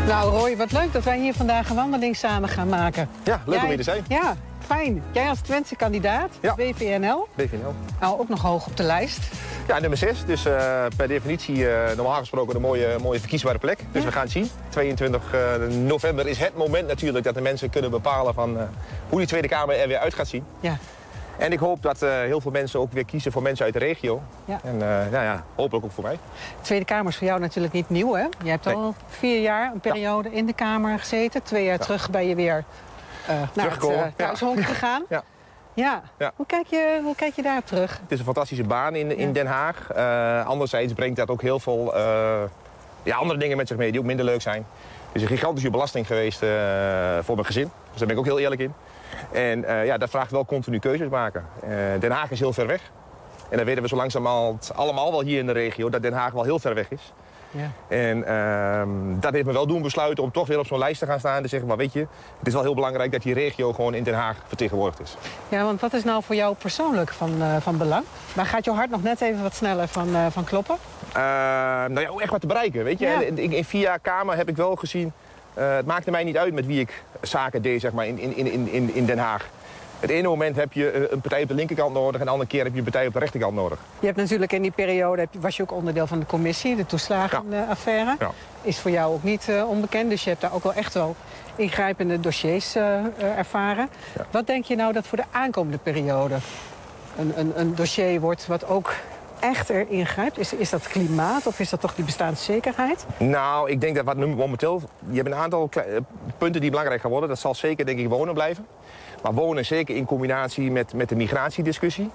Nou Roy, wat leuk dat wij hier vandaag een wandeling samen gaan maken. Ja, leuk om hier te zijn. Ja, fijn. Jij als Twentse kandidaat, Ja. BVNL. BVNL. Nou, ook nog hoog op de lijst. Ja, nummer 6. Dus eh, per definitie eh, normaal gesproken een mooie, mooie verkiesbare plek. Dus we gaan het zien. 22 eh, november is het moment natuurlijk dat de mensen kunnen bepalen van, hoe die Tweede Kamer er weer uit gaat zien. Ja. En ik hoop dat heel veel mensen ook weer kiezen voor mensen uit de regio. Ja. En nou ja, hopelijk ook voor mij. Tweede Kamer is voor jou natuurlijk niet nieuw, hè? Je hebt Nee. al vier jaar een periode in de Kamer gezeten. Twee jaar terug ben je weer naar het Teruggekomen, eh, thuishonk gegaan. Ja. Ja. Hoe, kijk je, hoe kijk je daarop terug? Het is een fantastische baan in, in Ja. Den Haag. Eh, anderzijds brengt dat ook heel veel eh, ja, andere dingen met zich mee die ook minder leuk zijn. Het is een gigantische belasting geweest eh, voor mijn gezin. Dus daar ben ik ook heel eerlijk in. En eh, ja, dat vraagt wel continu keuzes maken. Eh, Den Haag is heel ver weg. En dan weten we zo langzamerhand allemaal wel hier in de regio dat Den Haag wel heel ver weg is. Ja. En ehm, dat heeft me wel doen besluiten om toch weer op zo'n lijst te gaan staan. En te zeggen, maar weet je, het is wel heel belangrijk dat die regio gewoon in Den Haag vertegenwoordigd is. ja, want wat is nou voor jou persoonlijk van, eh, van belang? Waar gaat jouw hart nog net even wat sneller van, eh, van kloppen? Eh, nou ja, echt wat te bereiken. Weet je? Ja. In, in, in vier jaar Kamer heb ik wel gezien. eh, het maakte mij niet uit met wie ik zaken deed zeg maar, in, in, in, in, in Den Haag. Het ene moment heb je eh, een partij op de linkerkant nodig... en de andere keer heb je een partij op de rechterkant nodig. Je hebt natuurlijk in die periode, was je ook onderdeel van de commissie, de toeslagenaffaire. Ja. Is voor jou ook niet eh, onbekend, dus je hebt daar ook wel echt wel ingrijpende dossiers eh, ervaren. Ja. Wat denk je nou dat voor de aankomende periode een, een, een dossier wordt wat ook echt erin grijpt? Is, is dat klimaat of is dat toch die bestaanszekerheid? Nou, ik denk dat wat nu momenteel... Je hebt een aantal punten die belangrijk gaan worden. Dat zal zeker, denk ik, wonen blijven. Maar wonen zeker in combinatie met, met de migratiediscussie.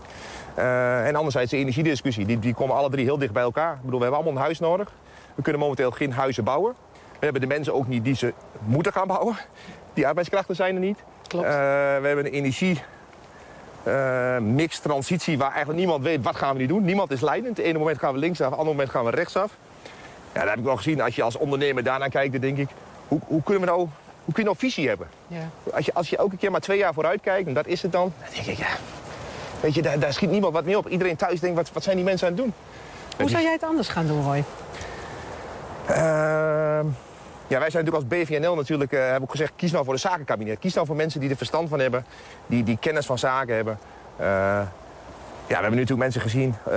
Eh, en anderzijds de energiediscussie. Die, die komen alle drie heel dicht bij elkaar. Ik bedoel, we hebben allemaal een huis nodig. We kunnen momenteel geen huizen bouwen. We hebben de mensen ook niet die ze moeten gaan bouwen. Die arbeidskrachten zijn er niet. Klopt. Eh, we hebben een energie... eh, mix, transitie, waar eigenlijk niemand weet wat gaan we nu doen. Niemand is leidend. Het ene moment gaan we linksaf, het andere moment gaan we rechtsaf. Ja, dat heb ik wel gezien. Als je als ondernemer daarnaar kijkt, dan denk ik... Hoe, hoe kunnen we nou hoe kun je nou visie hebben? Ja. Als je, als je elke keer maar twee jaar vooruit kijkt, en dat is het dan, dan denk ik, ja. Weet je, daar, daar schiet niemand wat meer op. Iedereen thuis denkt, wat, wat zijn die mensen aan het doen? Hoe zou jij het anders gaan doen, Roy? Ehm, ja, wij zijn natuurlijk als BVNL natuurlijk, eh, hebben ook gezegd, kies nou voor de zakenkabinet. Kies nou voor mensen die er verstand van hebben, die, die kennis van zaken hebben. Eh, ja, we hebben nu natuurlijk mensen gezien, eh,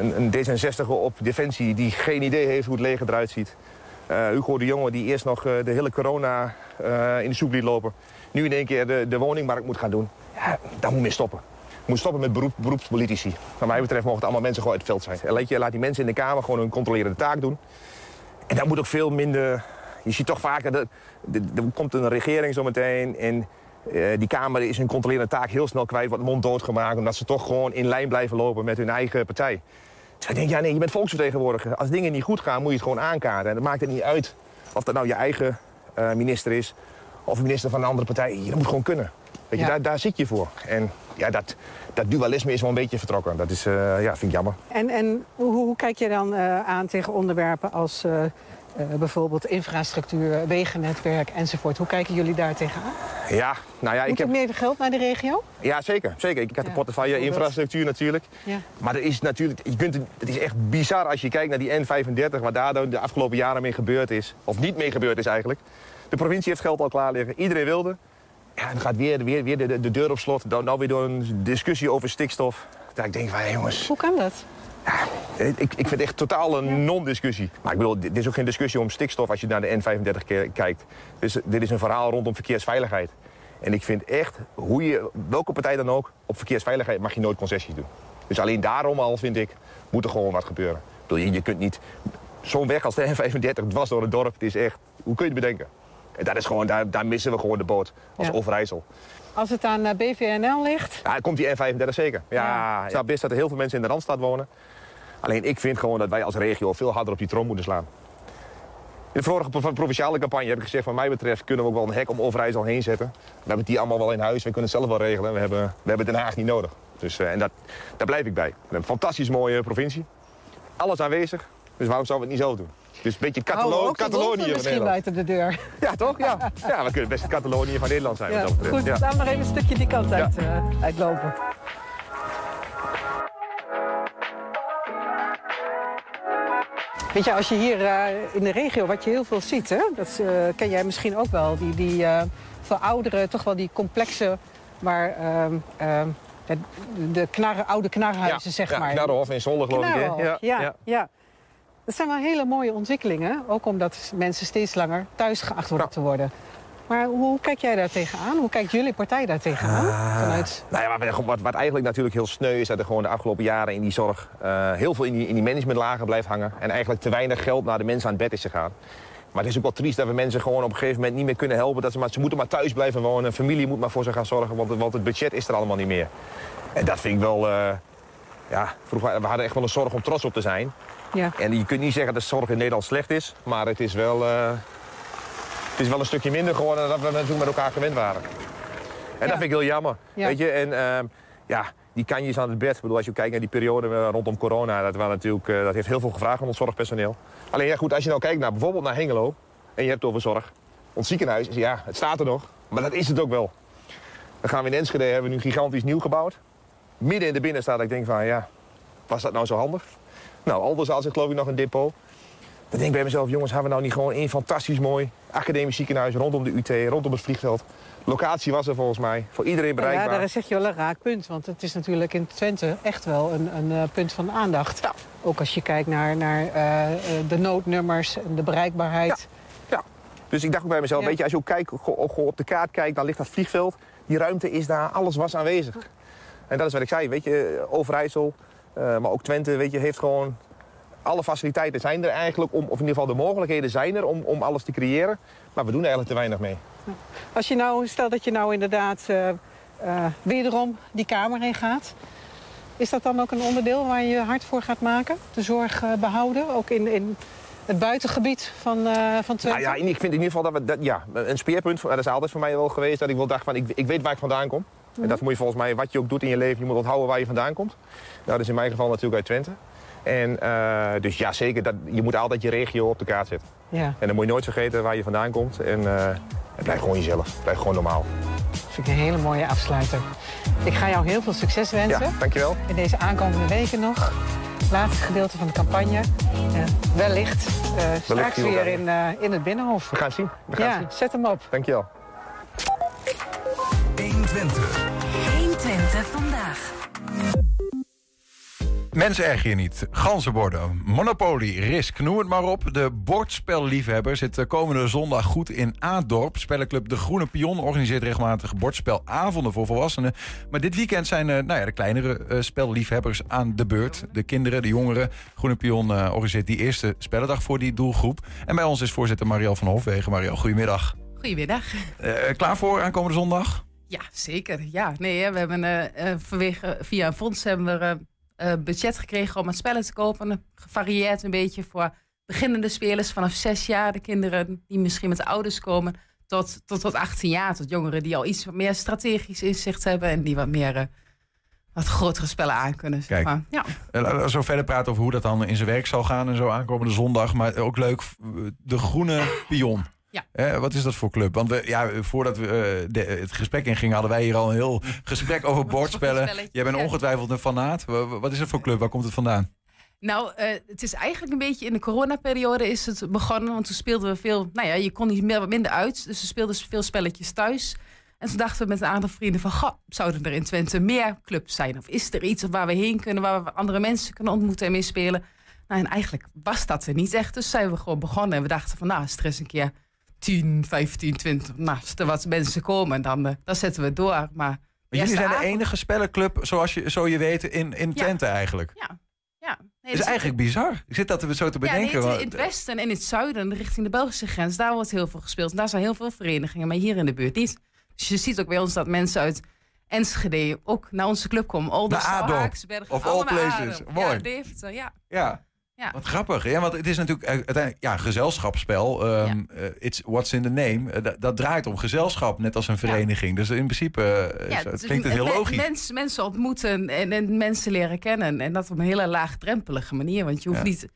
een, een D66 op Defensie die geen idee heeft hoe het leger eruit ziet. Eh, Hugo de Jonge die eerst nog eh, de hele corona eh, in de soep liet lopen. Nu in één keer de, de woningmarkt moet gaan doen. Ja, daar moet mee stoppen. Moet stoppen met beroep, beroepspolitici. Wat mij betreft mogen het allemaal mensen gewoon uit het veld zijn. Je, laat die mensen in de Kamer gewoon hun controlerende taak doen. En daar moet ook veel minder... Je ziet toch vaker, dat er komt een regering zometeen... en die Kamer is hun controlerende taak heel snel kwijt... wordt monddood gemaakt... omdat ze toch gewoon in lijn blijven lopen met hun eigen partij. Dus ik denk, ja nee, je bent volksvertegenwoordiger. Als dingen niet goed gaan, moet je het gewoon aankaarten. En dat maakt het niet uit of dat nou je eigen eh, minister is... of een minister van een andere partij. Dat moet gewoon kunnen. Weet je, Ja. daar, daar zit je voor. En ja, dat, dat dualisme is wel een beetje vertrokken. Dat is, eh, ja, vind ik jammer. En, en hoe, hoe kijk je dan eh, aan tegen onderwerpen als eh, bijvoorbeeld infrastructuur, wegennetwerk enzovoort? Hoe kijken jullie daar tegenaan? Ja, nou ja, ik Moet heb... er meer geld naar de regio? Ja, zeker. zeker. Ik heb de portefeuille infrastructuur natuurlijk. Ja. Maar er is natuurlijk, je kunt, het is echt bizar als je kijkt naar die N35... wat daar de afgelopen jaren mee gebeurd is. Of niet mee gebeurd is eigenlijk. De provincie heeft geld al klaar liggen. Iedereen wilde. Ja, en dan gaat weer, weer, weer de, de, de deur op slot. Dan, nou weer door een discussie over stikstof. Dat ik denk van, hé, jongens... Hoe kan dat? Ik, ik vind het echt totaal een non-discussie. Maar ik bedoel, dit is ook geen discussie om stikstof als je naar de N35 ke- kijkt. Dus dit is een verhaal rondom verkeersveiligheid. En ik vind echt, hoe je, welke partij dan ook, op verkeersveiligheid mag je nooit concessies doen. Dus alleen daarom al, vind ik, moet er gewoon wat gebeuren. Ik bedoel, je, je kunt niet zo'n weg als de N35 dwars door het dorp. Het is echt, hoe kun je het bedenken? En dat is gewoon, daar, daar missen we gewoon de boot als Ja. Overijssel. Als het aan eh, BVNL ligt, Ja, komt die N35 zeker. Ja, Ja. ik best dat er heel veel mensen in de Randstad wonen. Alleen ik vind gewoon dat wij als regio veel harder op die trom moeten slaan. In de vorige pro- provinciale campagne heb ik gezegd... wat mij betreft kunnen we ook wel een hek om Overijssel heen zetten. We hebben hier allemaal wel in huis. We kunnen het zelf wel regelen. We hebben, we hebben Den Haag niet nodig. Dus, eh, en dat, daar blijf ik bij. We hebben een fantastisch mooie provincie. Alles aanwezig. Dus waarom zouden we het niet zelf doen? Dus een beetje Catalo Catalonië van misschien buiten de deur. Ja, toch? Ja. ja, we kunnen best Catalonië van Nederland zijn. Ja, dat goed, Ja. laten we nog even een stukje die kant uit, eh, uitlopen. Weet je, als je hier eh, in de regio, wat je heel veel ziet, hè, dat eh, ken jij misschien ook wel, die, die eh, voor ouderen toch wel die complexe, waar ehm, ehm, de, de knarren, oude knarhuizen, zeg ja, maar. Knarrenhof in Zwolle, geloof ik. hè? Knarrenhof, ja, ja. Dat zijn wel hele mooie ontwikkelingen, ook omdat mensen steeds langer thuis geacht worden Ja. te worden. Maar hoe kijk jij daar tegenaan? Hoe kijkt jullie partij daar tegenaan? Vanuit... Nou ja, wat, wat, eigenlijk natuurlijk heel sneu is... dat er gewoon de afgelopen jaren in die zorg... eh, heel veel in die, in die managementlagen blijft hangen... en eigenlijk te weinig geld naar de mensen aan het bed is gegaan. Maar het is ook wel triest dat we mensen gewoon op een gegeven moment niet meer kunnen helpen. Dat ze, maar, ze moeten maar thuis blijven wonen. Familie moet maar voor ze gaan zorgen, want, want het budget is er allemaal niet meer. En dat vind ik wel... eh, ja, vroeger, we hadden echt wel een zorg om trots op te zijn. Ja. En je kunt niet zeggen dat de zorg in Nederland slecht is... maar het is wel, eh, het is wel een stukje minder geworden dan dat we toen met elkaar gewend waren. En dat vind ik heel jammer. Ja. Weet je, en ehm, ja, die kanjes aan het bed. Ik bedoel, als je kijkt naar die periode eh, rondom corona, dat, was natuurlijk, eh, dat heeft heel veel gevraagd van ons zorgpersoneel. Alleen ja, goed, als je nou kijkt naar bijvoorbeeld naar Hengelo en je hebt het over zorg. Ons ziekenhuis, ja, het staat er nog, maar dat is het ook wel. Dan gaan we in Enschede, hebben we nu gigantisch nieuw gebouwd. Midden in de binnenstad, ik denk van ja, was dat nou zo handig? Nou, Alderzaal zit geloof ik nog een depot. Dan denk ik bij mezelf, jongens, hebben we nou niet gewoon één fantastisch mooi academisch ziekenhuis rondom de UT, rondom het vliegveld. Locatie was er volgens mij, voor iedereen Nou Ja, bereikbaar. daar zeg je wel een raak punt. Want het is natuurlijk in Twente echt wel een, een eh, punt van aandacht. Ook als je kijkt naar, naar eh, eh, de noodnummers en de bereikbaarheid. Ja. Dus ik dacht ook bij mezelf, Ja. weet je, als je ook kijkt, op de kaart kijkt, dan ligt dat vliegveld. Die ruimte is daar, alles was aanwezig. En dat is wat ik zei, weet je, Overijssel, maar ook Twente, weet je, heeft gewoon... Alle faciliteiten zijn er eigenlijk, om, of in ieder geval de mogelijkheden zijn er om, om alles te creëren. Maar we doen er eigenlijk te weinig mee. Als je nou, stel dat je nou inderdaad eh, eh, wederom die kamer in gaat. Is dat dan ook een onderdeel waar je hard voor gaat maken? De zorg eh, behouden, ook in, in het buitengebied van, eh, van Twente? Nou ja, ik vind in ieder geval dat we, dat, ja, een speerpunt, dat is altijd voor mij wel geweest, dat ik wel dacht van, ik, ik weet waar ik vandaan kom. En dat moet je volgens mij, wat je ook doet in je leven, je moet onthouden waar je vandaan komt. Nou, dat is in mijn geval natuurlijk uit Twente. En eh, dus ja, zeker, dat, je moet altijd je regio op de kaart zetten. Ja, En dan moet je nooit vergeten waar je vandaan komt. En eh het blijft gewoon jezelf. Het blijft gewoon normaal. vind ik een hele mooie afsluiter. Ik ga jou heel veel succes wensen. Ja, dankjewel. In deze aankomende weken nog. Het laatste gedeelte van de campagne. Eh, wellicht eh, straks weer in, eh, in het Binnenhof. We gaan het zien. We gaan het Ja, zien. zet hem op. Dankjewel. 120 Mensen erg je niet. Ganzenborden, Monopoly, Risk, noem het maar op. De bordspelliefhebber zit de komende zondag goed in Aadorp. Spellenclub De Groene Pion organiseert regelmatig bordspelavonden voor volwassenen. Maar dit weekend zijn eh, nou ja, de kleinere eh, spelliefhebbers aan de beurt. De kinderen, de jongeren. Groene Pion eh, organiseert die eerste spellendag voor die doelgroep. En bij ons is voorzitter Marielle van Hofwegen. Marielle, goedemiddag. Goedemiddag. Klaar voor aankomende zondag? Ja, zeker. Ja, nee, hè, we hebben vanwege, via een fonds hebben we eh, budget gekregen om het spellen te kopen. Gevarieerd een beetje voor beginnende spelers vanaf zes jaar. De kinderen die misschien met de ouders komen. Tot, tot, tot 18 jaar. Tot jongeren die al iets wat meer strategisch inzicht hebben. En die wat meer eh, wat grotere spellen aan kunnen. Zeg Kijk. maar. Ja. Eh, zo verder praten over hoe dat dan in zijn werk zal gaan en zo aankomende zondag. Maar ook leuk, de Groene Pion. Ja. Wat is dat voor club? Want we, ja, voordat we eh, de- het gesprek ingingen, hadden wij hier al een heel gesprek over bordspellen. Jij bent ongetwijfeld een fanaat. Wa- wa- Wat is het voor club? Waar komt het vandaan? Nou, eh, het is eigenlijk een beetje in de coronaperiode is het begonnen. Want toen speelden we veel. Nou ja, je kon niet meer, wat minder uit. Dus we speelden veel spelletjes thuis. En toen dachten we met een aantal vrienden van... Goh, zouden er in Twente meer clubs zijn? Of is er iets waar we heen kunnen... waar we andere mensen kunnen ontmoeten en mee spelen? Nou, en eigenlijk was dat er niet echt. Dus zijn we gewoon begonnen. En we dachten van, nou, eens een keer 10, 15, 20... Nou, als er wat mensen komen, dan, eh, dan zetten we door. Maar Maar de jullie zijn de enige spellenclub, zoals je, zo je weet, in, in Ja. Twente eigenlijk. Ja, ja. Nee, Het is dus- eigenlijk bizar. Ik zit dat zo te Ja, nee, bedenken. het- want- in het westen en in het zuiden, richting de Belgische grens, daar wordt heel veel gespeeld. En daar zijn heel veel verenigingen, maar hier in de buurt niet. Dus je ziet ook bij ons dat mensen uit Enschede ook naar onze club komen. Adorp. Haaksberg, Of all places. Mooi. Ja, Deventer, ja. ja. Ja. Wat grappig. Ja, want het is natuurlijk eh, uiteindelijk ja, gezelschapsspel. ehm, eh, it's what's in the name. Eh, dat, dat draait om gezelschap, net als een vereniging. Dus in principe Ja, zo- het klinkt het heel logisch. Mensen, mensen ontmoeten en, en mensen leren kennen. En dat op een hele laagdrempelige manier. Want je hoeft niet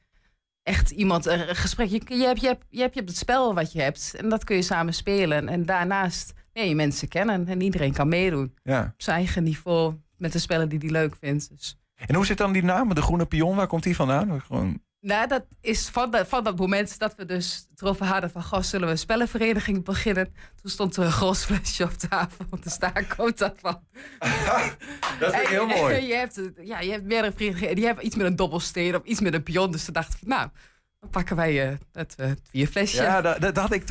echt iemand een gesprek. Je, je, hebt, je, hebt, je, hebt, het spel wat je hebt. En dat kun je samen spelen. En daarnaast leer je mensen kennen. En iedereen kan meedoen. Op zijn eigen niveau. Met de spellen die hij leuk vindt. Dus. En hoe zit dan die naam, de Groene Pion? Waar komt die vandaan? Gewoon... Nou, dat is van, de- van dat moment dat we dus het erover hadden van... Goh, zullen we een spellenvereniging beginnen? Toen stond er een gros flesje op tafel. Dus daar komt dat van. Dat ik heel En- mooi. en Je hebt, ja, je hebt meerdere verenigingen en die hebben iets met een dobbelsteen of iets met een pion. Dus ze dachten nou, dan pakken wij eh het uh, bierflesje. Ja, dat, dat had ik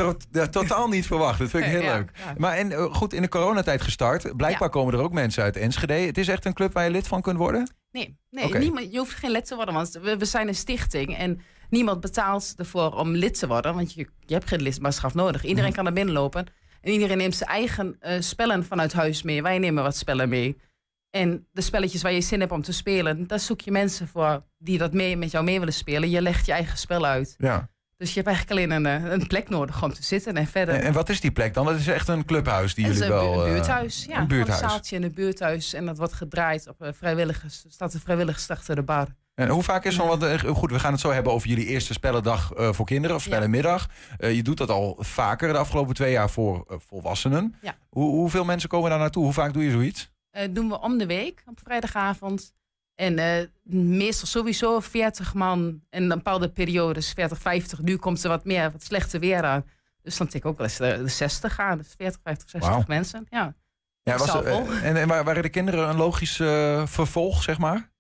totaal niet verwacht. Dat vind ik heel Ja, leuk. ja. Maar en, eh, goed, in de coronatijd gestart. Blijkbaar Ja. komen er ook mensen uit Enschede. Het is echt een club waar je lid van kunt worden? Nee, nee niemand, je hoeft geen lid te worden, want we, we zijn een stichting en niemand betaalt ervoor om lid te worden, want je, je hebt geen lidmaatschap nodig. Iedereen Mhm. kan er binnenlopen en iedereen neemt zijn eigen eh, spellen vanuit huis mee. Wij nemen wat spellen mee. En de spelletjes waar je zin hebt om te spelen, daar zoek je mensen voor die dat mee, met jou mee willen spelen. Je legt je eigen spel uit. Ja. Dus je hebt eigenlijk alleen een, eh, een plek nodig om te zitten en verder. En, wat is die plek dan? Dat is echt een clubhuis die jullie wel... een eh, buurthuis. Ja, een buurthuis. Een zaaltje in een buurthuis. En dat wordt gedraaid op eh, vrijwilligers. Er staat een vrijwilligers achter de bar. En hoe vaak is zo'n... Want, eh, goed, we gaan het zo hebben over jullie eerste spellendag voor kinderen. Of Ja. spellenmiddag. Eh, je doet dat al vaker de afgelopen twee jaar voor volwassenen. Ja. Hoe, hoeveel mensen komen daar naartoe? Hoe vaak doe je zoiets? Eh, doen we om de week op vrijdagavond. En eh, meestal sowieso 40 man. En een bepaalde periodes 40, 50. Nu komt er wat meer, wat slechter weer aan. Dus dan tik ik ook wel eens de, de 60 aan. Dus 40, 50, 60 Wauw. mensen. Ja. Ja, was, eh, en, en wa- waren de kinderen een logisch eh, vervolg, zeg maar?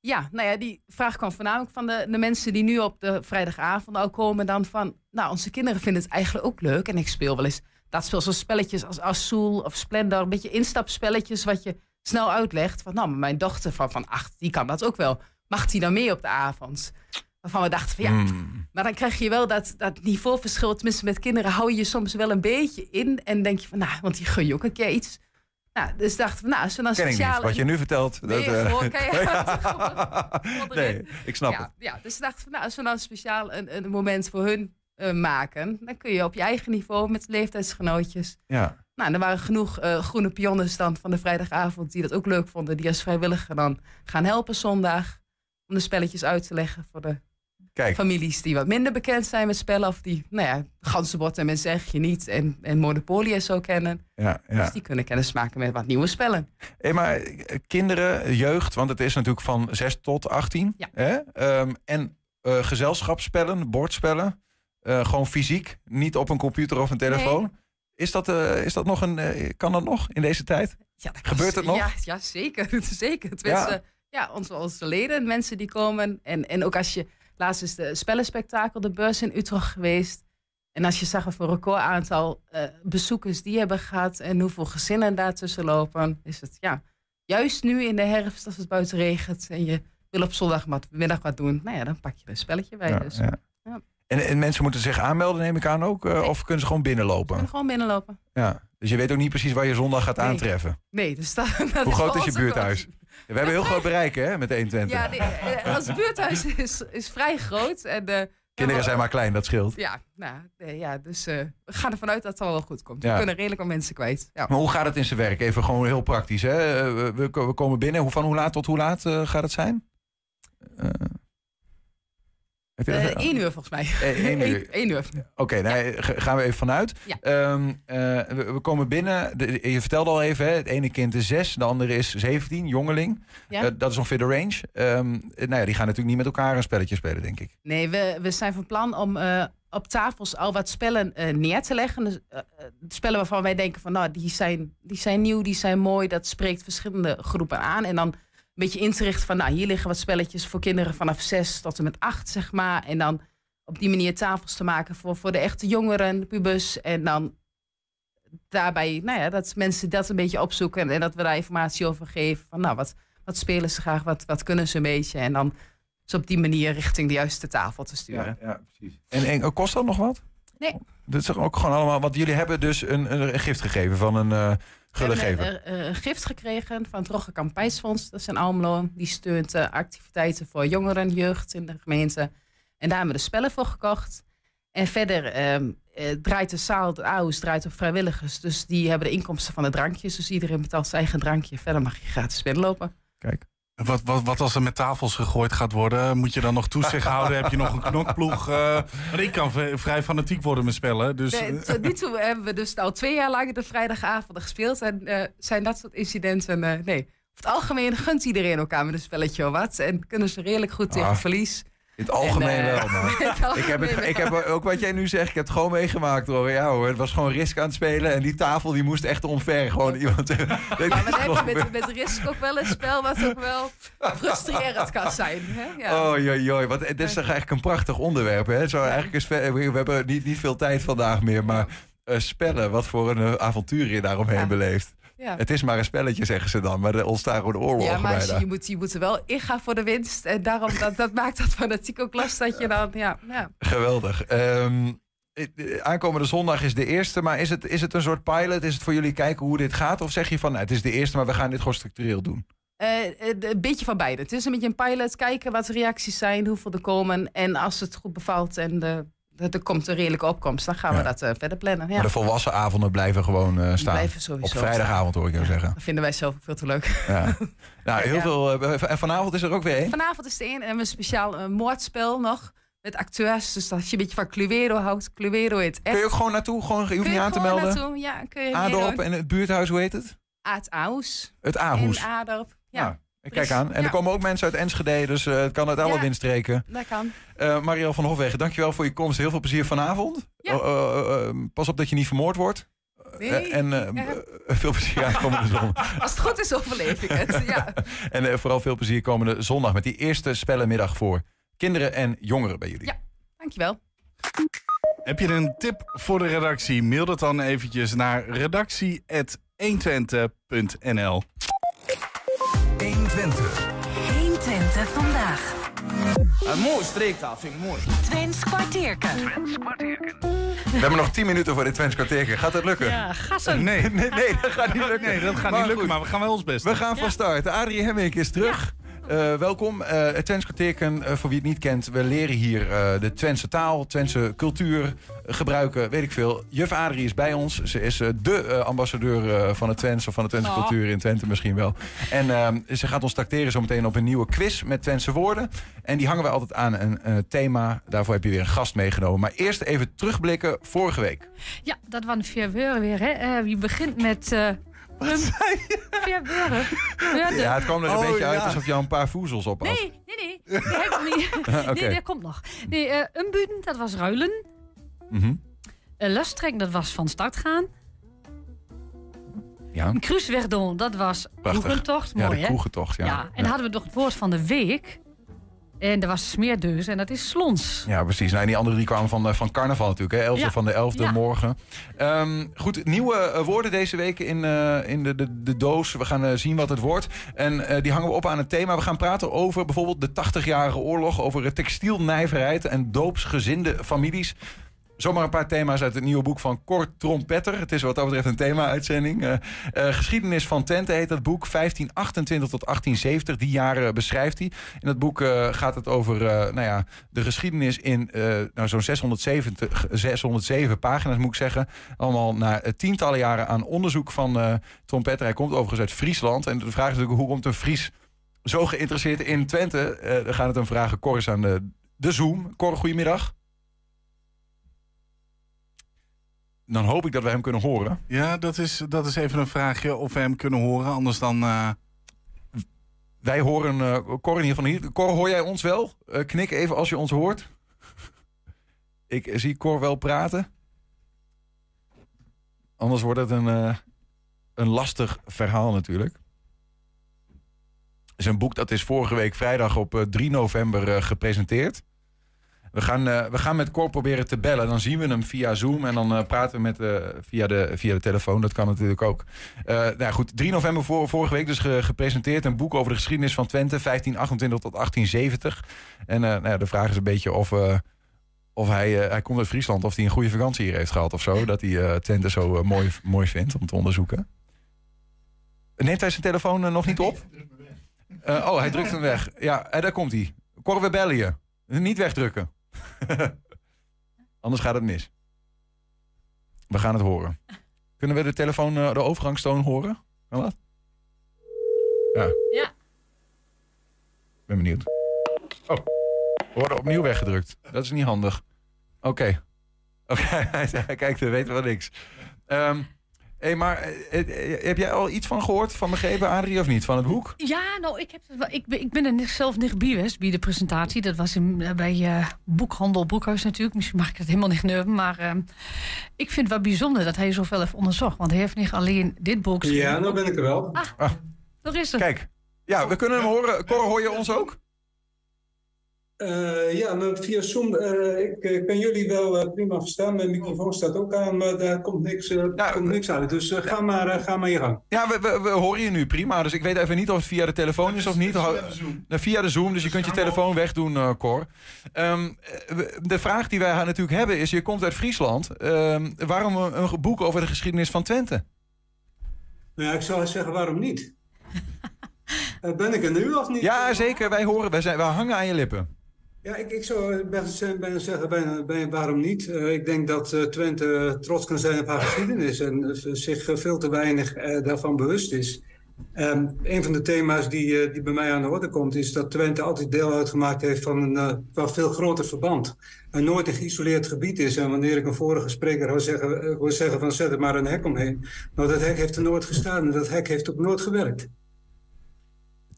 Ja, nou ja, die vraag kwam voornamelijk van de, de mensen die nu op de vrijdagavond al komen. Dan van, nou, onze kinderen vinden het eigenlijk ook leuk. En ik speel wel eens, dat speel zo'n spelletjes als Azul of Splendor. Een beetje instapspelletjes wat je snel uitlegt. Van, nou, maar mijn dochter van, van acht, die kan dat ook wel. Mag die dan mee op de avond? Waarvan we dachten van, ja, Hmm. maar dan krijg je wel dat, dat niveauverschil. Tenminste, met kinderen hou je je soms wel een beetje in. En denk je van, nou, want die gun je ook een keer iets. Nou, dus dachten we, nou, als we dan niet. speciaal... Wat je nu vertelt. Nee, dat, eh, erin. nee, ik snap het. ja, dus we dachten van, nou, als we nou speciaal een, een moment voor hun eh, maken, dan kun je op je eigen niveau met leeftijdsgenootjes. Ja. Nou, er waren genoeg eh, groene pionnen dan van de vrijdagavond die dat ook leuk vonden, die als vrijwilliger dan gaan helpen zondag om de spelletjes uit te leggen voor de Kijk. families die wat minder bekend zijn met spellen. Of die, nou ja, ganzenbord en men zeg je niet. En, en Monopoly en zo kennen. Ja, ja. Dus die kunnen kennis maken met wat nieuwe spellen. Hey, maar eh, kinderen, jeugd, want het is natuurlijk van 6 tot 18. Ja. Hè? Ehm, en eh, gezelschapsspellen, bordspellen. gewoon fysiek, niet op een computer of een telefoon. Is, dat, eh, is dat nog een. eh, kan dat nog in deze tijd? Ja, dat Gebeurt het nog? Ja, ja zeker. zeker. Tenminste, ja. onze, onze leden, mensen die komen. En, en ook als je... Laatst is de spellenspectakel, de beurs in Utrecht geweest. En als je zag voor record aantal eh, bezoekers die hebben gehad... en hoeveel gezinnen daartussen lopen... is het ja, juist nu in de herfst als het buiten regent... en je wil op zondagmiddag wat doen... nou ja, dan pak je er een spelletje bij. Ja, dus. ja. En, en mensen moeten zich aanmelden, neem ik aan ook? eh, Nee. Of kunnen ze gewoon binnenlopen? En gewoon binnenlopen. Ja. Dus je weet ook niet precies waar je zondag gaat Nee. aantreffen. Nee, dus dat, dat Hoe groot is je buurthuis? We hebben heel groot bereik, hè, met 120. Ja, nee, eh, ons buurthuis is, is vrij groot. En, eh, Kinderen zijn maar klein, dat scheelt. Ja, nou, ja dus we gaan ervan uit dat het al wel goed komt. Ja. We kunnen redelijk wat mensen kwijt. Ja. Maar hoe gaat het in zijn werk? Even gewoon heel praktisch. Hè? We, we- we komen binnen. Van hoe laat tot hoe laat gaat het zijn? Eh, heb je dat- Eh, Eén uur volgens mij. Eh, één uur. Eén uur. Oké, nee, ga- gaan we even vanuit. Ja. Ehm, eh, we, komen binnen. Je vertelde al even, hè, het ene kind is 6, de andere is 17, jongeling. Ja. Eh, dat is ongeveer de range. Ehm, eh, nou ja, die gaan natuurlijk niet met elkaar een spelletje spelen, denk ik. Nee, we, we zijn van plan om eh, op tafels al wat spellen eh, neer te leggen. Dus, eh, eh, spellen waarvan wij denken van, nou, die zijn, die zijn nieuw, die zijn mooi. Dat spreekt verschillende groepen aan. En dan beetje in te richten van, nou, hier liggen wat spelletjes voor kinderen vanaf zes tot en met acht, zeg maar. En dan op die manier tafels te maken voor, voor de echte jongeren, pubers. En dan daarbij, nou ja, dat mensen dat een beetje opzoeken. En dat we daar informatie over geven. Van, nou, wat, wat spelen ze graag, wat, wat kunnen ze een beetje. En dan ze op die manier richting de juiste tafel te sturen. ja precies. En, en kost dat nog wat? Nee. Dat is toch ook gewoon allemaal. Want jullie hebben dus een, een, een gift gegeven van een We hebben gullegever. een, een, een gift gekregen van het Rogge Kampijsfonds. Dat is in Almelo. Die steunt activiteiten voor jongeren, jeugd in de gemeente. En daar hebben we de spellen voor gekocht. En verder ehm, eh, draait de zaal, de AUS draait op vrijwilligers. Dus die hebben de inkomsten van de drankjes. Dus iedereen betaalt zijn eigen drankje. Verder mag je gratis binnenlopen. Kijk. Wat, wat, wat als er met tafels gegooid gaat worden? Moet je dan nog toezicht houden? Heb je nog een knokploeg? eh want ik kan vrij fanatiek worden met spellen. Dus, Nee, tot nu toe hebben we dus al twee jaar lang de vrijdagavonden gespeeld. En eh, zijn dat soort incidenten, eh, nee. Over het algemeen gunt iedereen elkaar met een spelletje of wat. En kunnen ze redelijk goed tegen Ah. verlies. In het algemeen En, wel, het Ik heb, het, ik heb ook wat jij nu zegt, ik heb het gewoon meegemaakt hoor. Ja hoor, het was gewoon risk aan het spelen. En die tafel die moest echt omver. Gewoon iemand. Maar dan heb je met, met Risk ook wel een spel wat ook wel frustrerend kan zijn. Hè? Ja. Oh joi, joi. Wat, dit is toch eigenlijk een prachtig onderwerp. Hè? Zo, eigenlijk is, we we hebben niet, niet veel tijd vandaag meer. Maar eh, spellen, wat voor een eh, avontuur je daaromheen Ja. beleeft. Ja. Het is maar een spelletje, zeggen ze dan. Maar er ontstaan gewoon oorlogen Ja, maar je, bijna. je, moet, je moet er wel ingaan voor de winst. En daarom, dat, dat maakt dat fanatiek ook last dat je dan, ja, ja. Geweldig. Ehm, eh, aankomende zondag is de eerste. Maar is het, is het een soort pilot? Is het voor jullie kijken hoe dit gaat? Of zeg je van, nou, het is de eerste, maar we gaan dit gewoon structureel doen? Eh, eh, een beetje van beide. Het is een beetje een pilot. Kijken wat de reacties zijn, hoeveel er komen. En als het goed bevalt en de, er komt een redelijke opkomst, dan gaan Ja. we dat eh, verder plannen. Ja. Maar de volwassen avonden blijven gewoon eh, staan. blijven sowieso Op vrijdagavond hoor ik jou zeggen. Dat vinden wij zelf ook veel te leuk. Ja. Nou, heel veel. eh, en vanavond is er ook weer één. Vanavond is er één en we hebben een speciaal moordspel nog. Met acteurs. Dus als je een beetje van Cluedo houdt. Cluedo heet echt. Kun je ook gewoon naartoe? Gewoon, je hoeft niet je aan te melden. naartoe? Ja, kun je Adorp en het buurthuis, hoe heet het? Aad Aus. Het Aarhus. In Adorp. Ja, Kijk aan. En er komen ook mensen uit Enschede, dus eh, het kan uit alle Ja. windstreken. dat kan. Eh Marielle van Hofwegen, dankjewel voor je komst. Heel veel plezier vanavond. Ja. Oh, eh, eh, eh, pas op dat je niet vermoord wordt. Nee. En Ja. veel plezier aankomende zondag. Als het goed is, overleef ik het. Ja. En vooral veel plezier komende zondag met die eerste spellenmiddag voor kinderen en jongeren bij jullie. Ja. Dankjewel. Heb je een tip voor de redactie? Mail dat dan eventjes naar redactie.120.nl 120. 120 vandaag. Een mooie streektaal, vind ik mooi. Twents kwartierken. We hebben nog 10 minuten voor dit Twents kwartiertje. Gaat dat lukken? Ja, gassen. Nee, nee, nee, dat gaat niet lukken. Nee, dat gaat Maar niet lukken, goed. maar we gaan wel ons best We gaan van start. Adrie Hemmink is terug. Eh, welkom. Eh het Twents kwartierken, eh, voor wie het niet kent, we leren hier de Twentse taal, Twentse cultuur gebruiken, weet ik veel. Juf Adrie is bij ons. Ze is de ambassadeur van het Twents, of van de Twentse Oh. cultuur in Twente misschien wel. En ze gaat ons tracteren zometeen op een nieuwe quiz met Twentse woorden. En die hangen we altijd aan een thema. Daarvoor heb je weer een gast meegenomen. Maar eerst even terugblikken vorige week. Ja, dat waren vier weer. Hè? Je begint met... eh Wat zei je? Ja, het kwam er een Oh, beetje uit ja. alsof je al een paar voezels op had. Nee, nee, nee. Die heb ik nog niet. Nee, dat komt nog. Nee, eh umbuden, dat was ruilen. Mhm. Uh, Lustrekken, dat was van start gaan. Ja. Doen, dat was Prachtig. kroegentocht. Ja, Mooi, de hè? kroegentocht, ja. En dan hadden we nog het woord van de week. En dat was smeerdeus en dat is slons. Ja, precies. Nou, en die andere drie kwamen van, eh, van carnaval natuurlijk. Hè? 11e Ja. van de 11e Ja. morgen. Ehm, goed, nieuwe eh, woorden deze week in, eh, in de, de, de doos. We gaan zien wat het wordt. En die hangen we op aan het thema. We gaan praten over bijvoorbeeld de 80-jarige oorlog. Over textielnijverheid en doopsgezinde families. Zomaar een paar thema's uit het nieuwe boek van Cor Trompetter. Het is wat dat betreft een thema-uitzending. Eh, eh, geschiedenis van Twente heet dat boek. 1528 tot 1870. Die jaren beschrijft hij. In dat boek eh, gaat het over nou ja, de geschiedenis in nou, zo'n 670, 607 pagina's, moet ik zeggen. Allemaal na tientallen jaren aan onderzoek van Trompetter. Hij komt overigens uit Friesland. En de vraag is natuurlijk, hoe komt een Fries zo geïnteresseerd in Twente? We gaan het hem vragen. Cor is aan de, de Zoom. Cor, goedemiddag. Dan hoop ik dat we hem kunnen horen. Ja, dat is, dat is even een vraagje of we hem kunnen horen. Anders dan... eh, Wij horen eh Cor in ieder geval niet. Cor, hoor jij ons wel? Eh, knik even als je ons hoort. ik zie Cor wel praten. Anders wordt het een, een lastig verhaal natuurlijk. Een boek dat is vorige week vrijdag op eh, 3 november gepresenteerd. We gaan, eh, we gaan met Cor proberen te bellen. Dan zien we hem via Zoom en dan eh, praten we met, eh, via, de, via de telefoon. Dat kan natuurlijk ook. Nou ja, goed, 3 november vorige week dus ge- gepresenteerd. Een boek over de geschiedenis van Twente, 1528 tot 1870. En nou ja, de vraag is een beetje of, of hij, hij komt uit Friesland... of hij een goede vakantie hier heeft gehad of zo. Dat hij Twente zo mooi, mooi vindt om te onderzoeken. Neemt hij zijn telefoon nog niet op? Oh, hij drukt hem weg. Ja, daar komt hij. Cor, we bellen je. Niet wegdrukken. Anders gaat het mis. We gaan het horen. Kunnen we de telefoon, eh, de overgangstoon horen? Kan dat? Ja. Ja. Ik ben benieuwd. Oh, we worden opnieuw weggedrukt. Dat is niet handig. Oké. Oké, hij kijkt, we weten wel niks. Ehm hey, maar eh, eh, heb jij al iets van gehoord, van begrepen, Adrie, of niet? Van het boek? Ja, nou, ik, heb, ik, ben, ik ben er zelf niet bij geweest bij de presentatie. Dat was in, eh, bij eh, Boekhandel Broekhuis natuurlijk. Misschien mag ik het helemaal niet neuven. Maar ehm, ik vind het wel bijzonder dat hij zoveel heeft onderzocht. Want hij heeft niet alleen dit boek Ja, nou ben ik er wel. Ah, daar is het. Kijk. Ja, we kunnen hem horen. Cor, hoor je ons ook? Eh, ja, nou, via Zoom, eh, ik eh, kan jullie wel prima verstaan. Mijn microfoon staat ook aan, maar daar komt niks, eh, komt niks uit. Dus eh, ga, maar, eh, ga maar je gang. Ja, we, we, we horen je nu prima. Dus ik weet even niet of het via de telefoon is of niet. Via de Zoom. Via de Zoom, dus je kunt je telefoon wegdoen, eh Cor. Ehm, eh, de vraag die wij natuurlijk hebben is, je komt uit Friesland. Ehm, waarom een, een boek over de geschiedenis van Twente? Nou ja, ik zou zeggen, waarom niet? Eh, ben ik er nu of niet? Ja, zeker. Wij horen, wij, zijn, wij hangen aan je lippen. Ja, ik, ik zou bijna, zeggen, bijna, waarom niet? Eh, ik denk dat eh, Twente trots kan zijn op haar geschiedenis en eh, zich eh, veel te weinig eh, daarvan bewust is. Ehm, een van de thema's die, eh, die bij mij aan de orde komt, is dat Twente altijd deel uitgemaakt heeft van een eh, wel veel groter verband. En nooit een geïsoleerd gebied is. En wanneer ik een vorige spreker hoor zeggen, eh, hoor zeggen van zet er maar een hek omheen. Nou, dat hek heeft er nooit gestaan en dat hek heeft ook nooit gewerkt.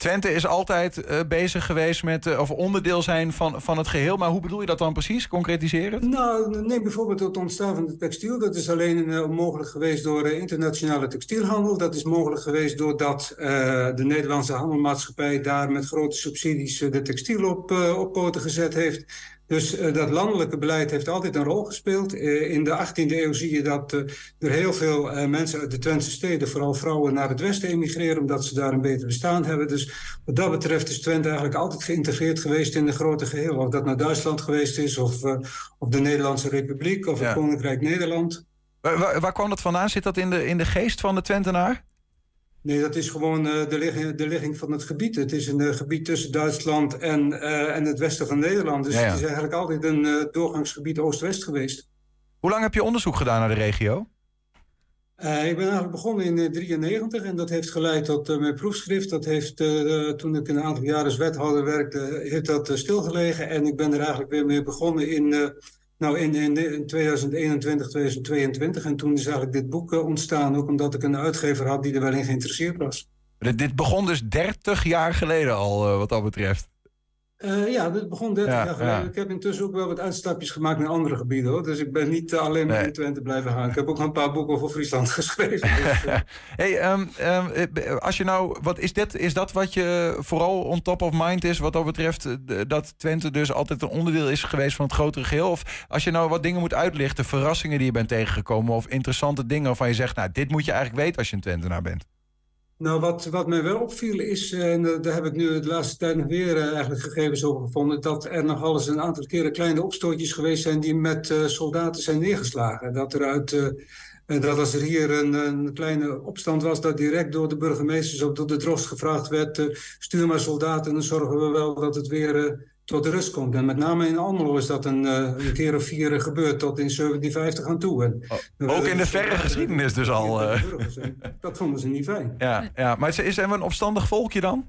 Twente is altijd eh, bezig geweest met, eh, of onderdeel zijn van, van het geheel. Maar hoe bedoel je dat dan precies? Concretiseren? Nou, neem bijvoorbeeld het ontstaan van de textiel. Dat is alleen eh, mogelijk geweest door internationale textielhandel. Dat is mogelijk geweest doordat de Nederlandse handelmaatschappij daar met grote subsidies de textiel op, op poten gezet heeft. Dus eh, dat landelijke beleid heeft altijd een rol gespeeld. Eh, in de 18e eeuw zie je dat eh, er heel veel mensen uit de Twentse steden, vooral vrouwen, naar het westen emigreren, omdat ze daar een beter bestaan hebben. Dus wat dat betreft is Twente eigenlijk altijd geïntegreerd geweest in de grote geheel. Of dat naar Duitsland geweest is, of, of de Nederlandse Republiek, of het Koninkrijk Nederland. Waar, waar, waar kwam dat vandaan? Zit dat in de, in de geest van de Twentenaar? Nee, dat is gewoon uh, de, ligging, de ligging van het gebied. Het is een uh, gebied tussen Duitsland en, uh, en het westen van Nederland. Dus ja, ja. het is eigenlijk altijd een doorgangsgebied Oost-West geweest. Hoe lang heb je onderzoek gedaan naar de regio? ik ben eigenlijk begonnen in 1993 en dat heeft geleid tot mijn proefschrift. Dat heeft, toen ik een aantal jaren als wethouder werkte, heeft dat stilgelegen. En ik ben er eigenlijk weer mee begonnen in nou, in, in, in 2021, 2022. En toen is eigenlijk dit boek uh, ontstaan. Ook omdat ik een uitgever had die er wel in geïnteresseerd was. Dit, begon dus 30 jaar geleden al, uh, wat dat betreft. Uh, ja, dit begon 30 ja, jaar geleden. Ja. Ik heb intussen ook wel wat uitstapjes gemaakt naar andere gebieden. Hoor. Dus ik ben niet alleen maar nee. in Twente blijven gaan. Ik heb ook nog een paar boeken over Friesland geschreven. Dus, uh... hey, um, um, als je nou, wat is, dit, is dat wat je vooral on top of mind is, wat dat betreft dat Twente dus altijd een onderdeel is geweest van het grotere geheel? Of als je nou wat dingen moet uitlichten, verrassingen die je bent tegengekomen of interessante dingen waarvan je zegt, nou, dit moet je eigenlijk weten als je een Twentenaar bent? Nou, wat, wat mij wel opviel is, en daar heb ik nu de laatste tijd nog weer uh, eigenlijk gegevens over gevonden, dat er nogal eens een aantal keren kleine opstootjes geweest zijn die met soldaten zijn neergeslagen. Dat er uit, dat als er hier een, een, kleine opstand was, dat direct door de burgemeesters of door de drost gevraagd werd, stuur maar soldaten en dan zorgen we wel dat het weer tot rust komt. En met name in Almelo is dat een, een keer of vier gebeurd, tot in 1750 aan toe. En, oh, ook in de verre geschiedenis dus al. Uh... Dat vonden ze niet fijn. Ja, ja. maar is, er een opstandig volkje dan?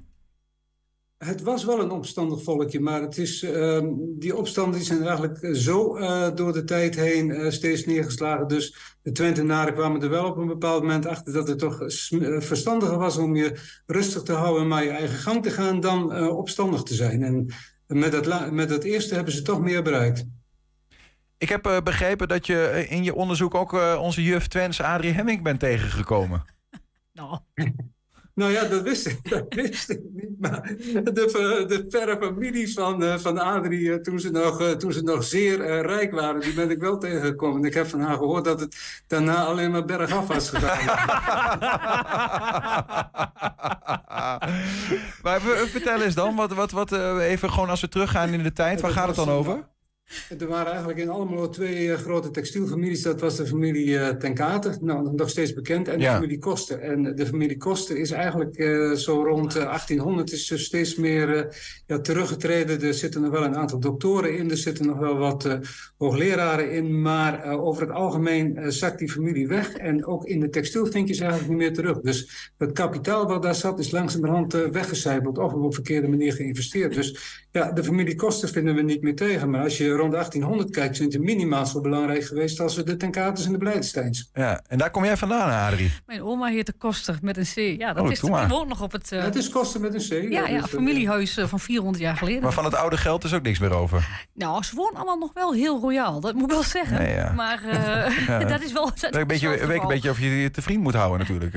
Het was wel een opstandig volkje, maar het is, uh, die opstanden zijn eigenlijk zo uh, door de tijd heen uh, steeds neergeslagen. Dus de Twentenaren kwamen er wel op een bepaald moment achter dat het toch verstandiger was om je rustig te houden en maar je eigen gang te gaan dan opstandig te zijn. En met dat, met dat eerste hebben ze toch meer bereikt. Ik heb uh, begrepen dat je in je onderzoek ook uh, onze juf Twens Adrie Hemming bent tegengekomen. Nou. Nou ja, dat wist ik, dat wist ik niet. Maar de, de verre familie van, uh, van Adrie, toen, ze nog, toen ze nog zeer rijk waren, die ben ik wel tegengekomen. Ik heb van haar gehoord dat het daarna alleen maar bergaf was gegaan. maar vertel eens dan, wat, wat, wat, even gewoon als we teruggaan in de tijd, waar gaat het dan over? Er waren eigenlijk in allemaal twee uh, grote textielfamilies. Dat was de familie uh, Ten Kater, nou, nog steeds bekend, en de familie Koster. En de familie Koster is eigenlijk uh, zo rond 1800 is dus steeds meer ja, teruggetreden. Er zitten nog wel een aantal doktoren in, er zitten nog wel wat hoogleraren in. Maar over het algemeen zakt die familie weg. En ook in de textiel vind je ze eigenlijk niet meer terug. Dus het kapitaal wat daar zat is langzamerhand weggecijpeld of op een verkeerde manier geïnvesteerd. Dus ja, de familie Koster vinden we niet meer tegen. Maar als je rond 1800 kijkt, zijn ze minimaal zo belangrijk geweest als de Tenkaters en de Blijdensteins. Ja, en daar kom jij vandaan, Adrie? Mijn oma heette Koster met een C. Ja, dat oh, is gewoon nog op het... Uh... Ja, het is Koster met een C. Ja, ja, ja familiehuis uh, van 400 jaar geleden. Maar van het oude geld is ook niks meer over? Nou, ze wonen allemaal nog wel heel royaal, dat moet ik wel zeggen. Nee, ja. Maar uh, ja. dat is wel... Dat een, beetje, weet een beetje of je je te vriend moet houden natuurlijk.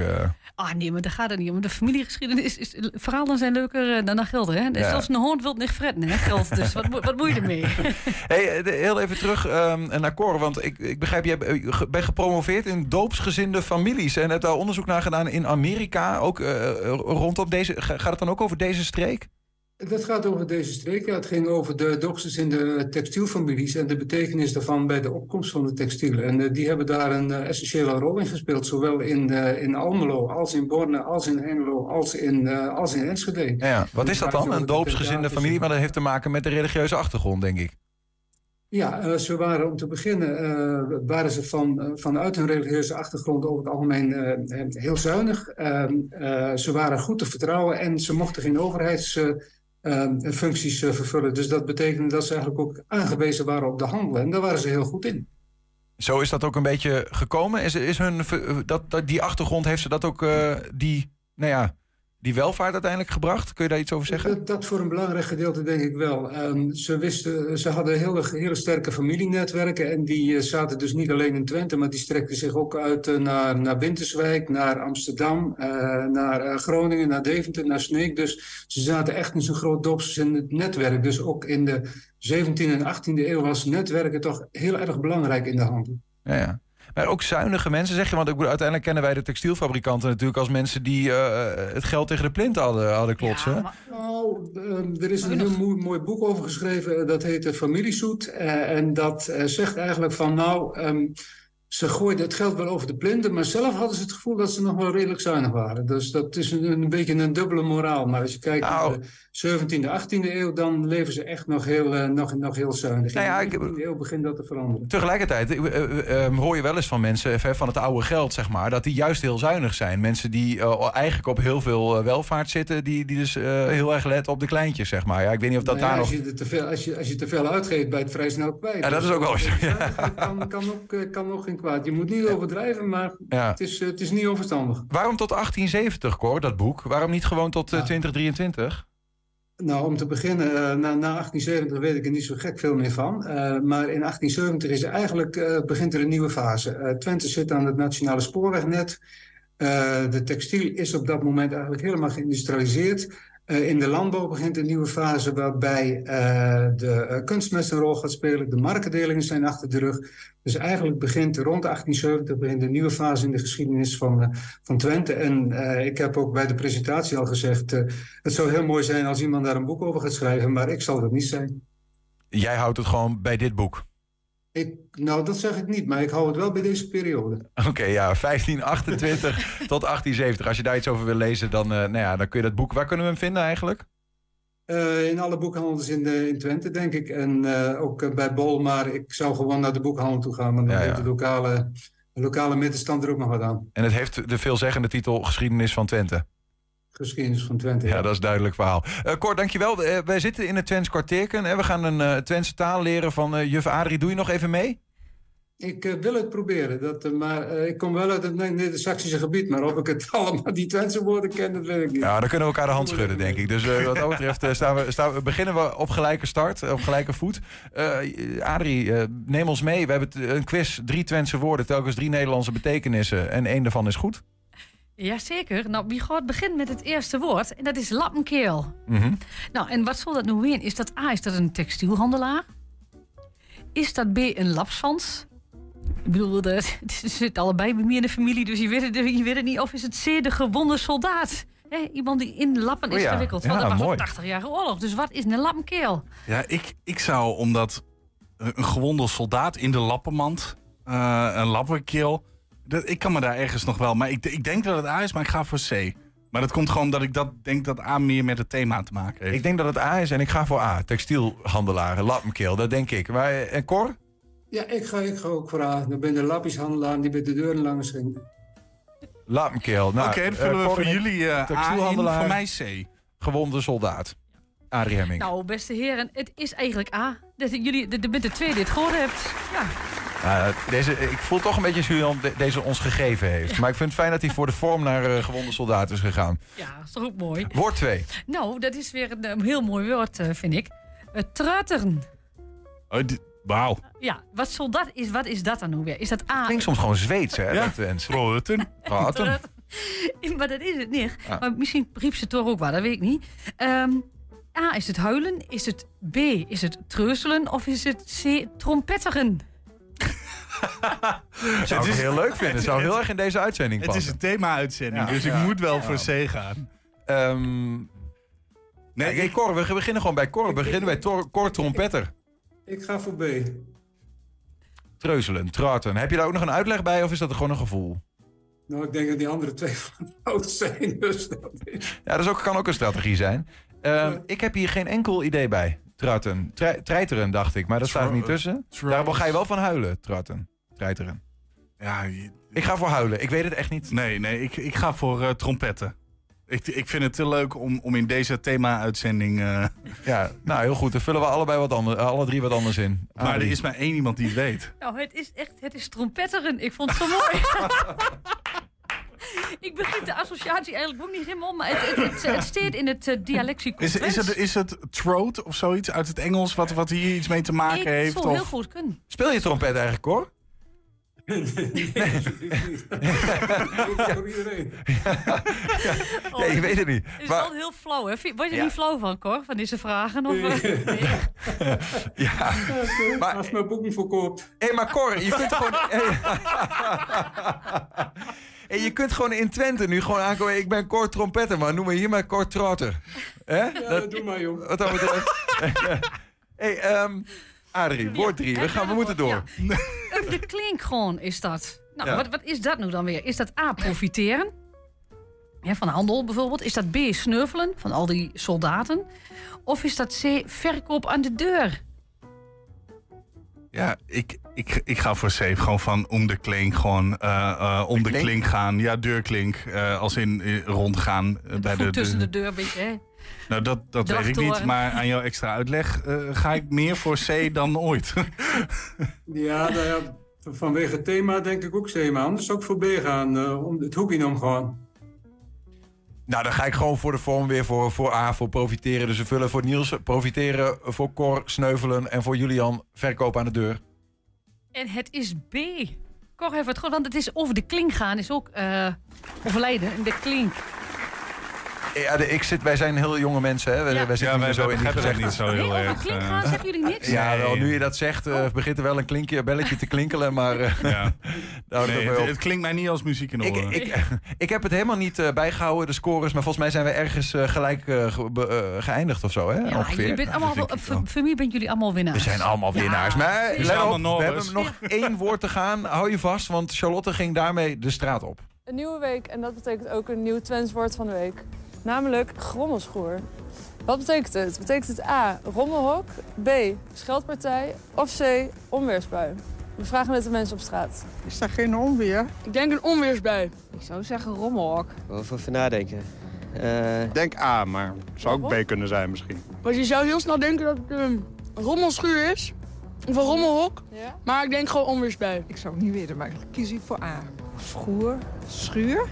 Ah nee, maar daar gaat het niet om. De familiegeschiedenis is... Verhalen zijn leuker dan naar geld, hè? Ja. Zelfs een hond wil niet fretten, hè? Geld, dus wat, wat moet je ermee? hey, heel even terug um, naar Cor. Want ik, ik begrijp, je bent gepromoveerd in doopsgezinde families. En hebt daar onderzoek naar gedaan in Amerika. Ook uh, rondom deze. Gaat het dan ook over deze streek? Dat gaat over deze streek. Ja, het ging over de doopsgezinde textielfamilies en de betekenis daarvan bij de opkomst van de textiel. En uh, die hebben daar een uh, essentiële rol in gespeeld, zowel in, uh, in Almelo als in Borne, als in Hengelo, als in, als in Enschede. Ja, wat is dat dan, een doopsgezinde familie? Maar dat heeft te maken met de religieuze achtergrond, denk ik. Ja, uh, ze waren om te beginnen, uh, waren ze van, uh, vanuit hun religieuze achtergrond over het algemeen heel zuinig. Ehm, ze waren goed te vertrouwen en ze mochten geen overheidsfuncties vervullen. Dus dat betekende dat ze eigenlijk ook aangewezen waren op de handel. En daar waren ze heel goed in. Zo is dat ook een beetje gekomen? Is, is hun, dat, die achtergrond, heeft ze dat ook, die, nou ja, die welvaart uiteindelijk gebracht? Kun je daar iets over zeggen? Dat, dat voor een belangrijk gedeelte denk ik wel. Um, ze, wisten, ze hadden hele, hele sterke familienetwerken en die uh, zaten dus niet alleen in Twente, maar die strekten zich ook uit uh, naar, naar Winterswijk, naar Amsterdam, uh, naar Groningen, naar Deventer, naar Sneek. Dus ze zaten echt in zo'n groot dops in het netwerk. Dus ook in de 17e en 18e eeuw was netwerken toch heel erg belangrijk in de handel. Ja, ja. Maar ook zuinige mensen, zeg je. Want ik uiteindelijk kennen wij de textielfabrikanten natuurlijk als mensen die uh, het geld tegen de plint hadden, hadden klotsen. Ja, maar... Nou, uh, er is een heel mooi, mooi, boek over geschreven. Dat heet Familiezoet. Uh, en dat zegt eigenlijk van nou. Um, ze gooiden het geld wel over de plinten, maar zelf hadden ze het gevoel dat ze nog wel redelijk zuinig waren. Dus dat is een, een beetje een dubbele moraal. Maar als je kijkt Nou. naar de 17e, 18e eeuw, dan leven ze echt nog heel, eh, nog, nog heel zuinig. Nou ja, In de 19e eeuw begint dat te veranderen. Tegelijkertijd eh, eh, hoor je wel eens van mensen van het oude geld, zeg maar, dat die juist heel zuinig zijn. Mensen die eigenlijk op heel veel welvaart zitten, die, die dus heel erg letten op de kleintjes, zeg maar. Ja, ik weet niet of dat Nou ja, daar als, nog. je te veel, als, je, als je te veel uitgeeft, bij het vrij snel kwijt. Ja, dat is ook wel zo, ja. Kan, kan, ook, kan ook geen kwaad. Je moet niet overdrijven, maar het, is, het is niet onverstandig. Waarom tot 1870, Cor, dat boek? Waarom niet gewoon tot eh, 2023? Nou, om te beginnen, eh, na, na 1870 weet ik er niet zo gek veel meer van. Eh, maar in 1870 is eigenlijk, eh, begint er een nieuwe fase. Eh, Twente zit aan het nationale spoorwegnet. De textiel is op dat moment eigenlijk helemaal geïndustrialiseerd. Eh, in de landbouw begint een nieuwe fase waarbij eh, de eh, kunstmest een rol gaat spelen. De markendelingen zijn achter de rug. Dus eigenlijk begint rond 1870 begint een nieuwe fase in de geschiedenis van, van Twente. En ik heb ook bij de presentatie al gezegd, het zou heel mooi zijn als iemand daar een boek over gaat schrijven, maar ik zal dat niet zijn. Jij houdt het gewoon bij dit boek. Ik, nou, dat zeg ik niet, maar ik hou het wel bij deze periode. Oké, ja, 1528 tot 1870. Als je daar iets over wil lezen, dan, eh, nou ja, dan kun je dat boek... Waar kunnen we hem vinden eigenlijk? Eh, in alle boekhandels in, de, in Twente, denk ik. En eh, ook eh, bij Bol, maar ik zou gewoon naar de boekhandel toe gaan. Want dan ja. de lokale, de lokale middenstand er ook nog wat aan. En het heeft de veelzeggende titel Geschiedenis van Twente. Geschiedenis van Twente. Ja, dat is een duidelijk verhaal. Eh Cor, dankjewel. Eh, wij zitten in het Twents kwartierken. hè. we gaan een eh Twentse taal leren van juf Adrie. Doe je nog even mee? Ik wil het proberen, dat, maar ik kom wel uit het Ne- Neder-Saxische gebied. Maar of ik het allemaal die Twentse woorden ken, dat weet ik niet. Ja, dan kunnen we elkaar de hand schudden, denk ik. Dus wat dat betreft staan we, staan we, beginnen we op gelijke start, op gelijke voet. Adrie, neem ons mee. We hebben een quiz, drie Twentse woorden, telkens drie Nederlandse betekenissen. En één daarvan is goed. Jazeker. Nou, wie gaat begint met het eerste woord. En dat is lappenkeel. Mhm. Nou, en wat zal dat nou weer? Is dat A, is dat een textielhandelaar? Is dat B, een lapsvans? Ik bedoel, de- het zit allebei bij mij in de familie, dus je weet het, je weet het niet. Of is het C, de gewonde soldaat? Iemand die in lappen Oh is ja. gewikkeld. Ja, Want dat was mooi. een 80-jarige oorlog. Dus wat is een lappenkeel? Ja, ik, ik zou omdat een gewonde soldaat in de lappenmand, eh, een lappenkeel, dat, ik kan me daar ergens nog wel, maar ik, ik denk dat het A is, maar ik ga voor C. Maar dat komt gewoon dat ik dat denk dat A meer met het thema te maken heeft. Ik denk dat het A is en ik ga voor A. Textielhandelaren, lappenkeel, dat denk ik. Maar, eh, en Cor? Ja, ik ga, ik ga ook voor A. Dan ben de lappieshandelaar die bij de deuren langs ging. Lappenkeel. Nou, Oké, dan eh, vullen we voor jullie eh, A in, textielhandelaar, voor mij C. Gewonde soldaat. Adrie Hemming. Nou, beste heren, het is eigenlijk A. Dat jullie de, de, met de twee dit gehoord hebt. Ja. Ja, deze, ik voel toch een beetje Julian de- deze ons gegeven heeft. Maar ik vind het fijn dat hij voor de vorm naar eh, gewonde soldaat is gegaan. ja, is toch ook mooi? Woord 2. Nou, dat is weer een, een heel mooi woord, eh, vind ik. Uh, truiteren. Oh, Wauw. Ja, wat soldaat is, wat is dat dan nou weer? Is dat A? Klinkt soms gewoon Zweeds, hè? Ja. dat wens. Truiten. Praten. maar dat is het niet. Ja. Maar misschien riep ze toch ook wel, dat weet ik niet. Ehm, A, is het huilen? Is het B, is het treuzelen? Of is het C, trompetteren? Zou ik heel leuk vinden. Zou heel erg in deze uitzending Het is passen. een thema-uitzending, Ja. dus ik moet wel Ja. voor C gaan. Ehm, Nee, ik- Cor, we beginnen gewoon bij Cor. We beginnen bij Tor- Cor Trompetter. Ik ga voor B. Treuzelen, traten. Heb je daar ook nog een uitleg bij of is dat gewoon een gevoel? Nou, ik denk dat die andere twee fout zijn. Dus dat is... Ja, dat is ook, kan ook een strategie zijn. Ehm, ik heb hier geen enkel idee bij. Traten. Tre- treiteren, dacht ik, maar dat staat er niet tussen. Daar ga je wel van huilen, traten. Treiteren. Ja, je- Ik ga voor huilen. Ik weet het echt niet. nee, nee, ik, ik ga voor eh, trompetten. Ik, ik vind het te leuk om, om in deze thema-uitzending... eh, Ja, nou heel goed. Dan vullen we allebei wat anders, alle drie wat anders in. maar er is maar één iemand die het weet. Nou, het is echt, het is trompetteren. Ik vond het zo mooi. ik begrijp de associatie eigenlijk ook niet helemaal, maar het, het, het, het staat in het uh. Is, is, het, is het throat of zoiets uit het Engels wat, wat hier iets mee te maken Ik heeft? zou heel goed kunnen. Speel je trompet eigenlijk, Cor? Nee, niet. Voor iedereen. Ja, ik weet het niet. Het is Maar, wel heel flauw, hè? Word je Ja. niet flauw van, Cor, van deze vragen? Of, eh? nee. ja. Maar- Als mijn boeken verkoopt. Hé, maar Cor, je kunt gewoon... Hey, je kunt gewoon in Twente nu gewoon aankomen. Ik ben Cor Trompetter, maar noem me hier maar Cor Trotter. Hè? Ja, doe maar, joh. Wat dat betreft. hey, ehm Adrie, woord drie. We, gaan, we moeten door. Ja. De klink gewoon is dat. Nou, Ja. wat, wat is dat nu dan weer? Is dat A, profiteren? Ja, van handel bijvoorbeeld. Is dat B, sneuvelen van al die soldaten? Of is dat C, verkoop aan de deur? Ja, ik, ik, ik ga voor safe. Gewoon van om de klink. Gewoon eh, eh, om de, klink? klink gaan. Ja, deurklink. eh, als in rondgaan. eh, bij de, tussen de- de deur, een beetje, hè? Nou, dat, dat weet ik niet. Maar aan jouw extra uitleg eh, ga ik meer voor C dan ooit. Ja, nou ja, vanwege het thema denk ik ook thema. Anders zou ik voor B gaan, eh, om het hoekje om gewoon. Nou, dan ga ik gewoon voor de vorm weer voor, voor A, voor profiteren. Dus we vullen voor Niels profiteren, voor Cor sneuvelen en voor Julian verkoop aan de deur. En het is B. Cor heeft het goed, want het is over de klink gaan. Is ook overlijden. in De klink. Ja, de, ik zit, wij zijn heel jonge mensen, hè? Wij, Ja. wij zitten Ja, wij zo in die gezegden. niet zo heel Nee, erg. eh. jullie niks? Ja, Nee. wel, nu je dat zegt, eh, begint er wel een klinkje, belletje te klinkelen, maar eh, Ja. Nee, het het, het klinkt mij niet als muziek in de Ik, oren. ik, ik heb het helemaal niet eh, bijgehouden, de scores, maar volgens mij zijn we ergens gelijk ge- geëindigd of zo, hè? Ja, ongeveer. jullie bent allemaal, ik voor, mij bent jullie allemaal winnaars. We zijn allemaal winnaars. Maar We op, hebben nog één woord te gaan. Hou je vast, want Charlotte ging daarmee de straat op. Een nieuwe week en dat betekent ook een nieuw Twents woord van de week. Namelijk grommelschoer. Wat betekent het? Betekent het A, rommelhok, B, scheldpartij of C, onweersbui? We vragen het de mensen op straat. Is dat geen onweer? Ik denk een onweersbui. Ik zou zeggen rommelhok. Over even nadenken. Eh, Ik denk A, maar zou ook B kunnen zijn misschien. Want je zou heel snel denken dat het een rommelschuur is. Of een rommelhok. Maar ik denk gewoon onweersbui. Ik zou het niet weten, maar ik kies ik voor A. Schoer, schuur?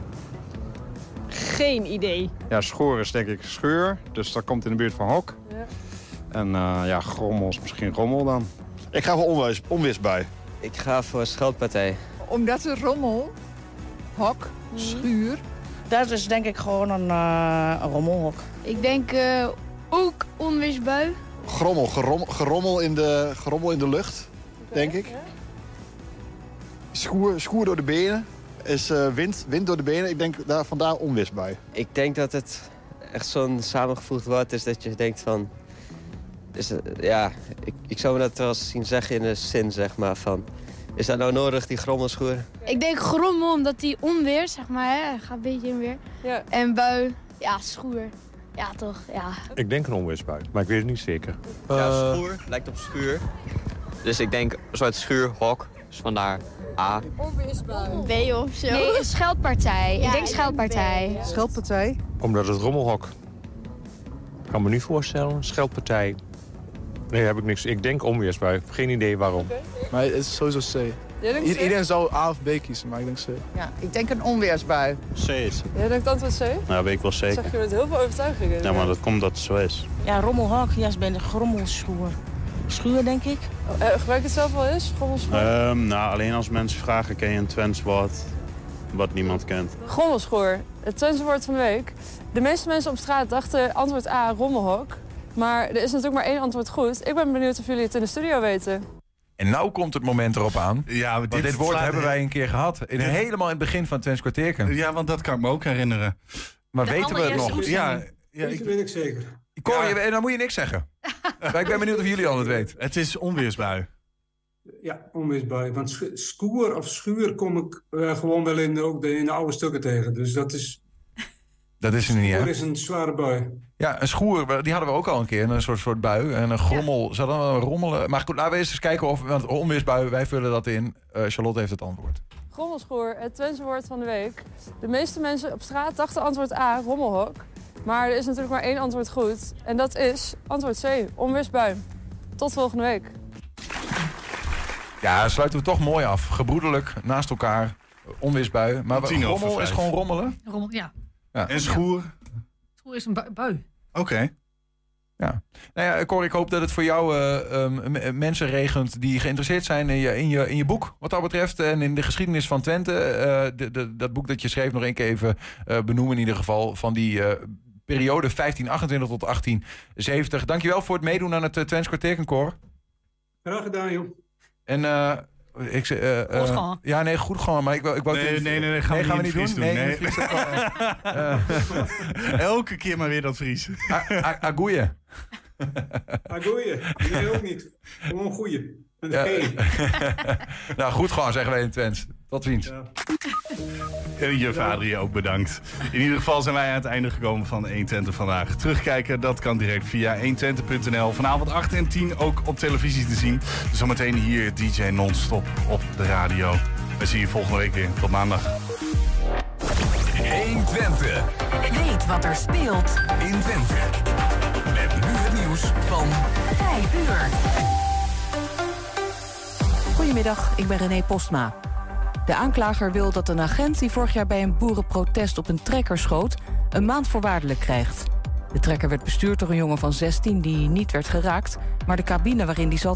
Geen idee. Ja, schoor is denk ik schuur, dus dat komt in de buurt van hok. Ja. En eh, ja, grommel is misschien rommel dan. Ik ga voor onweers, onweersbui. ik ga voor scheldpartij. Omdat het rommel, hok, schuur. Dat is denk ik gewoon een, eh, een rommelhok. Ik denk eh, ook onweersbui. Grommel, gerom, gerommel, in de, gerommel in de lucht, denk ik. Schoer, schoer door de benen is eh, wind, wind door de benen. Ik denk daar, vandaar onweersbui. Ik denk dat het echt zo'n samengevoegd woord is dat je denkt van... Is, ja, ik, ik zou me dat wel eens zien zeggen in de zin, zeg maar, van... Is dat nou nodig, die grommelschoer? Ik denk grommel omdat die onweer, zeg maar, hè, gaat een beetje in weer. Ja. En bui, ja, schoer. Ja, toch, ja. Ik denk een onweersbui, maar ik weet het niet zeker. Ja, schoer lijkt op schuur. Dus ik denk een soort schuurhok. Dus vandaar A. Onweersbui. B of zo. Nee, een scheldpartij. ik denk scheldpartij. Scheldpartij. Omdat het rommelhok. Ik kan me nu voorstellen, scheldpartij. Nee, heb ik niks. Ik denk onweersbui. Geen idee waarom. Maar het is sowieso C. Iedereen zou A of B kiezen, maar ik denk C. Ja, ik denk een onweersbui. C is. Jij denkt antwoord C? Nou, weet ik wel zeker. zeg je met heel veel overtuiging. Ja, maar dat komt dat het zo is. Ja, rommelhok. Ja, ze ben een grommelschoer. Schuur, denk ik. Eh, gebruik je het zelf wel eens? Ehm, nou, alleen als mensen vragen, ken je een Twents woord wat niemand kent. Grommelschoor, het Twentse woord van de week. De meeste mensen op straat dachten antwoord A, rommelhok. Maar er is natuurlijk maar één antwoord goed. Ik ben benieuwd of jullie het in de studio weten. En nou komt het moment erop aan. Ja, Want dit woord hebben wij een keer gehad. In, Dit- helemaal in het begin van Twents kwartierken. Ja, want dat kan ik me ook herinneren. Maar De weten we het nog? Ja, ja ik, weet ik zeker. Cor, je- en dan moet je niks zeggen. maar ik ben benieuwd of jullie al het weten. het is onweersbui. Ja, onweersbui. Want sch- skoer of schuur kom ik eh, gewoon wel in de, ook de, in de oude stukken tegen. Dus dat is, Dat is er niet, hè? is een zware bui. Ja, een schoer, die hadden we ook al een keer. Een soort, soort bui. En een grommel. Zou dan wel een rommelen? Maar goed, laten we eens eens kijken of... Want onweersbui, wij vullen dat in. Eh, Charlotte heeft het antwoord. Grommelschoor, het Twentse woord van de week. De meeste mensen op straat dachten antwoord A, rommelhok. Maar er is natuurlijk maar één antwoord goed. En dat is antwoord C, onweersbui. Tot volgende week. Ja, sluiten we toch mooi af. Gebroederlijk, naast elkaar. Onweersbui. Maar rommel is gewoon rommelen? Rommel, ja. Ja. En schoer? Schoer is een bui. bui. Oké. Ja. Nou ja, Cor, ik hoop dat het voor jou eh, ehm, m- mensen regent die geïnteresseerd zijn in je, in, je, in je boek, wat dat betreft. En in de geschiedenis van Twente. Eh, de, de, dat boek dat je schreef, nog één keer even eh, benoemen in ieder geval. Van die eh, periode 1528 tot 1870. Dankjewel voor het meedoen aan het uh, Twents. Graag gedaan, joh. En eh ik zeg, eh, eh, Goed gewoon. Ja, nee, goed gewoon. Maar ik, ik wou Nee, nee, nee, nee, gaan we niet in het Fries doen. Nee, Nee. Eh, Elke keer maar weer dat Fries. Agoeie. Ah, goeie. Nee, ook niet. Gewoon goeie. Nee. nou, goed gewoon, zeggen wij in Twents. Tot ziens. En je vader je ook bedankt. In ieder geval zijn wij aan het einde gekomen van 120 vandaag. Terugkijken, dat kan direct via 120.nl. Vanavond 8 en 10 ook op televisie te zien. Zometeen hier DJ Non-Stop op de radio. We zien je volgende week weer. Tot maandag. 120. Weet wat er speelt in Twente. Met nu het nieuws van 5 uur. Goedemiddag, ik ben René Postma. De aanklager wil dat een agent die vorig jaar bij een boerenprotest op een trekker schoot... een maand voorwaardelijk krijgt. De trekker werd bestuurd door een jongen van 16 die niet werd geraakt... maar de cabine waarin die zat